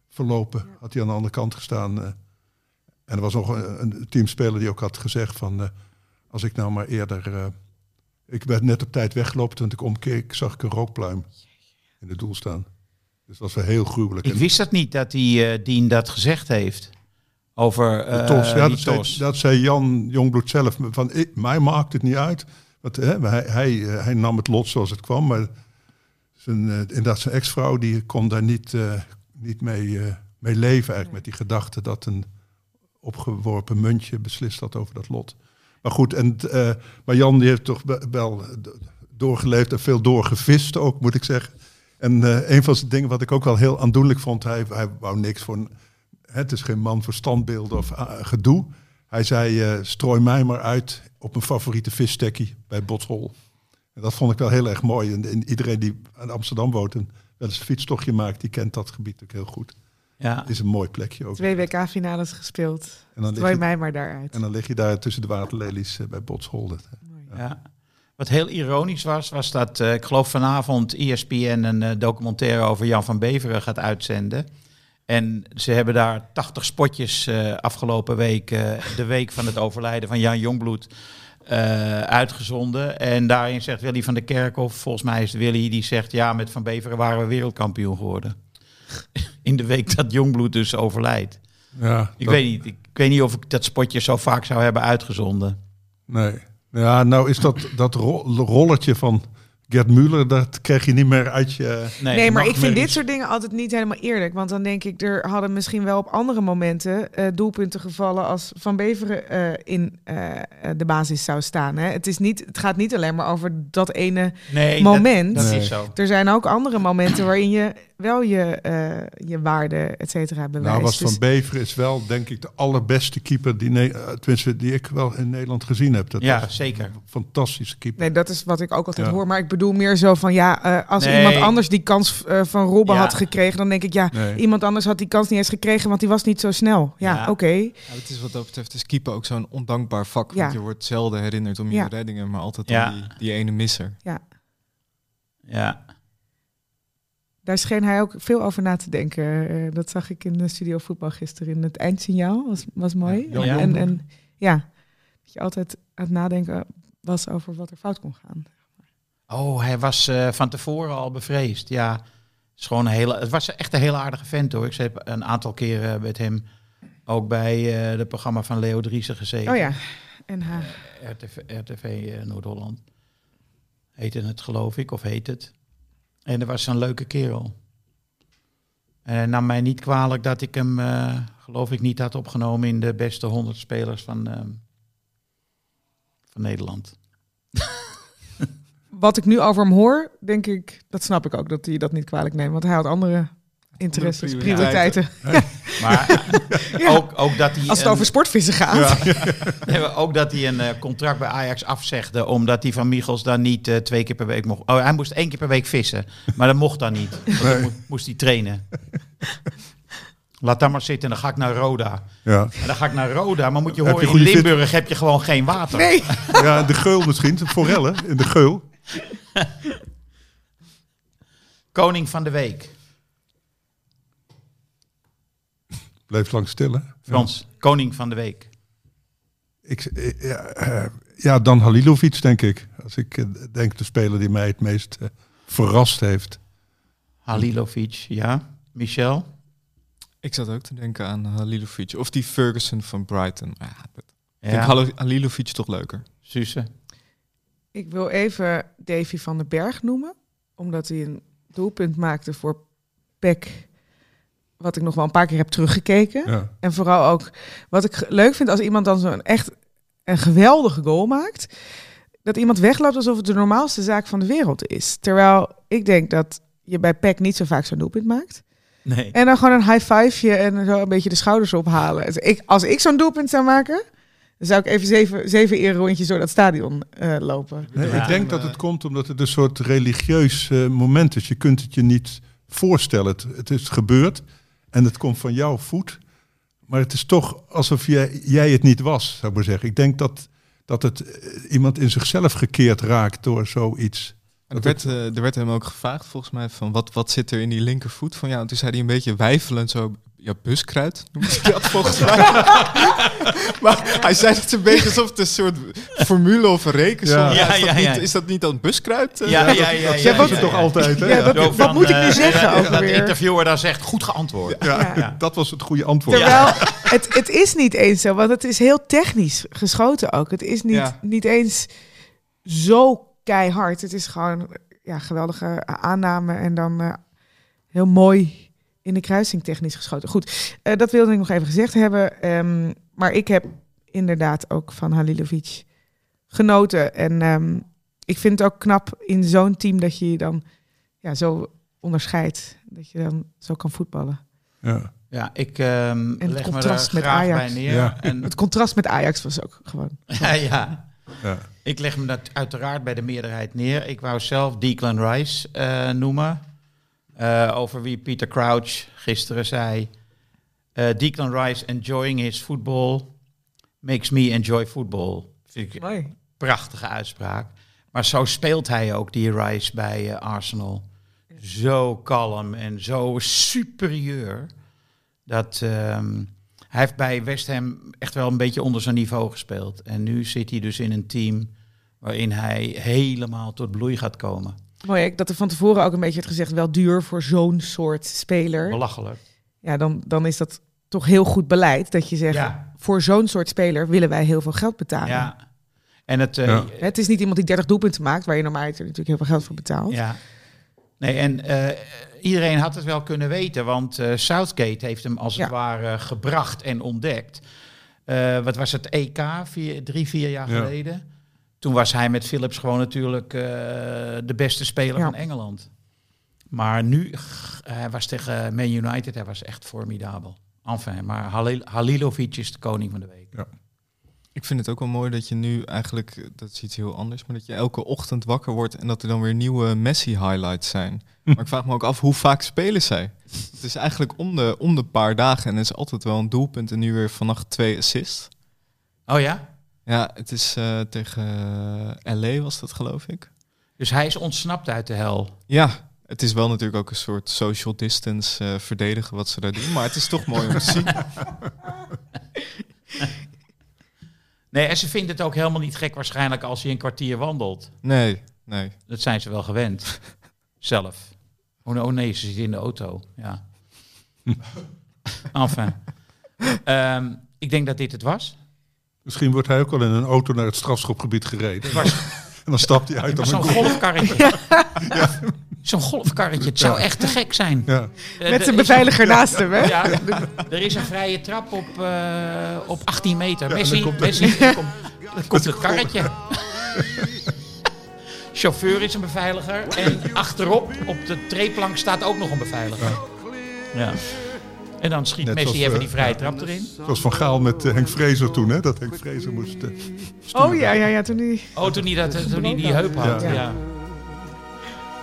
verlopen, had hij aan de andere kant gestaan. eh. En er was nog een, een teamspeler die ook had gezegd van, eh, als ik nou maar eerder, eh, ik werd net op tijd weggelopen, toen ik omkeek, zag ik een rookpluim in het doel staan. Dus dat was wel heel gruwelijk. Ik wist dat niet, dat die eh Dien dat gezegd heeft. Over tos, ja, dat, zei, tos. dat zei Jan Jongbloed zelf. Van, ik, mij maakt het niet uit. Want, hè, hij, hij, hij nam het lot zoals het kwam. Maar zijn, inderdaad, zijn ex-vrouw die kon daar niet, niet mee, mee leven. Eigenlijk, met die gedachte dat een opgeworpen muntje beslist had over dat lot. Maar goed, en, eh, maar Jan die heeft toch wel d- doorgeleefd en veel doorgevist ook, moet ik zeggen. En eh, een van zijn dingen wat ik ook wel heel aandoenlijk vond, hij, hij wou niks voor... een- Het is geen man voor standbeelden of gedoe. Hij zei, eh, strooi mij maar uit op mijn favoriete visstekkie bij Botshol. En dat vond ik wel heel erg mooi. En, en iedereen die in Amsterdam woont en wel eens een fietstochtje maakt, die kent dat gebied ook heel goed. Ja. Het is een mooi plekje ook. Twee WK-finales gespeeld. En dan, lig Gooi je, mij maar daaruit. en dan lig je daar tussen de waterlelies eh, bij Botshol. Dat, Ja. Wat heel ironisch was, was dat eh, ik geloof vanavond ESPN een eh, documentaire over Jan van Beveren gaat uitzenden. En ze hebben daar 80 spotjes eh, afgelopen week, eh, de week van het overlijden van Jan Jongbloed, eh, uitgezonden. En daarin zegt Willy van der Kerkhof, volgens mij is het Willy, die zegt ja, met Van Beveren waren we wereldkampioen geworden. In de week dat Jongbloed dus overlijdt. ja, Ik dat- weet niet, ik weet niet of ik dat spotje zo vaak zou hebben uitgezonden. Nee. Ja, nou is dat, dat ro- rolletje van Gert Muller, dat krijg je niet meer uit je... Nee, maar ik vind dit soort dingen altijd niet helemaal eerlijk. Want dan denk ik, er hadden misschien wel op andere momenten eh, doelpunten gevallen als Van Beveren eh, in eh, de basis zou staan. Hè. Het, is niet, het gaat niet alleen maar over dat ene Nee, moment. Dat, dat Nee. is zo. Er zijn ook andere momenten waarin je wel je, eh, je waarde, et cetera, bewijst. Nou, was Dus- Van Beveren is wel, denk ik, de allerbeste keeper die, Ne- eh, tenminste, die ik wel in Nederland gezien heb. Dat Ja, zeker. een fantastische keeper. Nee, dat is wat ik ook altijd Ja. hoor. Maar ik bedoel meer zo van, ja, eh, als Nee. iemand anders die kans eh, van Robben Ja. had gekregen, dan denk ik, ja, Nee. iemand anders had die kans niet eens gekregen, want die was niet zo snel. Ja, Ja. oké. Ja, het is wat dat betreft is keeper ook zo'n ondankbaar vak. Ja. Want je wordt zelden herinnerd om je Ja. reddingen, maar altijd om Ja. die, die ene misser. Ja. Daar scheen hij ook veel over na te denken. Eh, dat zag ik in de studio voetbal gisteren in het eindsignaal. Was, was mooi. Ja, en, en, en ja, dat je altijd aan het nadenken was over wat er fout kon gaan. Oh, hij was eh, van tevoren al bevreesd. Ja, het, is gewoon een hele, het was echt een hele aardige vent hoor. Ik heb een aantal keren met hem ook bij eh het programma van Leo Driessen gezeten. Oh ja, en haar. RTV, RTV eh, Noord-Holland. Heette het geloof ik, of heet het. En er was een leuke kerel. En hij nam mij niet kwalijk dat ik hem, eh, geloof ik, niet had opgenomen in de beste 100 spelers van, ehm, van Nederland. Wat ik nu over hem hoor, denk ik, dat snap ik ook dat hij dat niet kwalijk neemt. Want hij had andere interesses, prioriteiten. Maar Ja. ook, ook dat hij Als het een- over sportvissen gaat. Maar ook dat hij een eh, contract bij Ajax afzegde, omdat hij van Michels dan niet eh, twee keer per week mocht. Oh, hij moest één keer per week vissen, maar dat mocht dan niet. Want dan mo- moest hij trainen. Laat dan maar zitten, dan ga ik naar Roda. Ja. En dan ga ik naar Roda, maar moet je horen, je in fit- Limburg heb je gewoon geen water. Nee, ja, de geul misschien, forellen in de geul. Koning van de Week. Bleef lang stil, hè? Frans, Koning van de Week. Ik, eh, ja, eh, ja, dan Halilovic, denk ik. Als ik eh, denk de speler die mij het meest verrast heeft. Halilovic, ja. Michel. Ik zat ook te denken aan Halilovic. Of die Ferguson van Brighton. Ja, ik vind Halilovic toch leuker. Suze. ik wil even Davy van den Berg noemen. Omdat hij een doelpunt maakte voor PEC. Wat ik nog wel een paar keer heb teruggekeken. Ja. En vooral ook wat ik leuk vind als iemand dan zo'n echt een geweldige goal maakt. Dat iemand wegloopt alsof het de normaalste zaak van de wereld is. Terwijl ik denk dat je bij PEC niet zo vaak zo'n doelpunt maakt. Nee. En dan gewoon een high fiveje en zo een beetje de schouders ophalen. Dus ik, als ik zo'n doelpunt zou maken, dan zou ik even zeven, zeven eerrondjes door dat stadion eh, lopen. Nee, Ja. ik denk dat het komt omdat het een soort religieus eh, moment is. Je kunt het je niet voorstellen. Het, het is gebeurd en het komt van jouw voet. Maar het is toch alsof jij, jij het niet was, zou ik maar zeggen. Ik denk dat, dat het eh, iemand in zichzelf gekeerd raakt door zoiets. Er werd, eh, er werd hem ook gevraagd volgens mij van wat, wat zit er in die linkervoet van jou. En toen zei hij een beetje wijfelend zo. Ja, buskruid noemt hij dat volgens mij. maar hij zei het een beetje alsof het een soort formule of een rekensom Ja. is. Ja, Is dat ja, ja. niet- Is dat niet dan buskruid? Eh, Ja, ja, ja. Ja, toch altijd, hè? Ja, dat- Zo van, moet ik nu eh, zeggen dat- de weer? interviewer dan zegt, goed geantwoord. Ja, Ja. dat was het goede antwoord. Terwijl het, het is niet eens zo, want het is heel technisch geschoten ook. Het is niet, Ja. niet eens zo keihard. Het is gewoon ja, geweldige aanname en dan eh, heel mooi in de kruising technisch geschoten. Goed, eh, dat wilde ik nog even gezegd hebben. Ehm, maar ik heb inderdaad ook van Halilovic genoten. En ehm, ik vind het ook knap in zo'n team dat je je dan ja, zo onderscheidt. Dat je dan zo kan voetballen. Ja. Ja, ik ehm het leg me contrast daar met graag Ajax. bij neer. Ja. En, Het contrast met Ajax was ook gewoon. ja, ja. Ja. Ik leg me dat uiteraard bij de meerderheid neer. Ik wou zelf Declan Rice eh, noemen. Eh, over wie Peter Crouch gisteren zei. eh Declan Rice enjoying his football makes me enjoy football. Vind ik een prachtige uitspraak. Maar zo speelt hij ook, die Rice bij eh, Arsenal. Zo kalm en zo superieur. Dat ehm, hij heeft bij West Ham echt wel een beetje onder zijn niveau gespeeld. En nu zit hij dus in een team waarin hij helemaal tot bloei gaat komen. Mooi hè, dat er van tevoren ook een beetje werd gezegd, wel duur voor zo'n soort speler. Belachelijk. Ja, dan, dan is dat toch heel goed beleid dat je zegt, Ja. voor zo'n soort speler willen wij heel veel geld betalen. Ja. En het, eh, Ja. Het is niet iemand die 30 doelpunten maakt, waar je normaal natuurlijk heel veel geld voor betaalt. Ja. Nee, en eh, iedereen had het wel kunnen weten, want eh, Southgate heeft hem als Ja. het ware gebracht en ontdekt. Eh, wat was het EK, vier, drie, vier jaar Ja. geleden? Toen was hij met Philips gewoon natuurlijk eh, de beste speler Ja. van Engeland. Maar nu, hij was tegen Man United, hij was echt formidabel. Enfin, maar Halil, Halilovic is de koning van de week. Ik vind het ook wel mooi dat je nu eigenlijk, dat is iets heel anders, maar dat je elke ochtend wakker wordt en dat er dan weer nieuwe Messi-highlights zijn. Maar ik vraag me ook af, hoe vaak spelen zij? Het is eigenlijk om de, om de paar dagen en er is altijd wel een doelpunt en nu weer vannacht twee assists. Oh ja? Ja, het is eh, tegen eh, LA was dat geloof ik. Dus hij is ontsnapt uit de hel. Ja, het is wel natuurlijk ook een soort social distance eh, verdedigen wat ze daar doen, maar het is toch mooi om te zien. Nee, en ze vindt het ook helemaal niet gek waarschijnlijk als hij een kwartier wandelt. Nee, nee. Dat zijn ze wel gewend. Zelf. Oh, oh nee, ze zit in de auto. Ja. enfin. Ehm, ik denk dat dit het was. Misschien wordt hij ook al in een auto naar het strafschopgebied gereden. En dan stapt hij uit een zo'n golfkarretje. Zo'n golfkarretje. Het zou echt te gek zijn. Ja. Eh, Met zijn beveiliger een- naast hem, hè? Ja, er is een vrije trap op, eh, op 18 meter. Ja, Messi, dan komt- Messi, dan komt, dan komt het karretje. Chauffeur is een beveiliger. En achterop, op de treeplank, staat ook nog een beveiliger. Ja. En dan schiet Net Messi zoals, even eh, die vrije trap erin. Zoals Van Gaal met eh, Henk Vrezer toen, hè? Dat Henk Vrezer moest... eh. Oh ja, ja, ja, toen die... Oh, toen hij, dat, toen hij die heup had. Ja. Ja.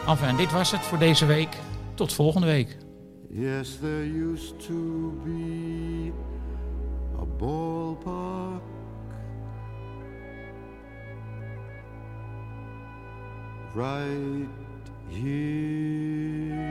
Enfin, dit was het voor deze week. Tot volgende week. Yes, there used to be a ballpark right here.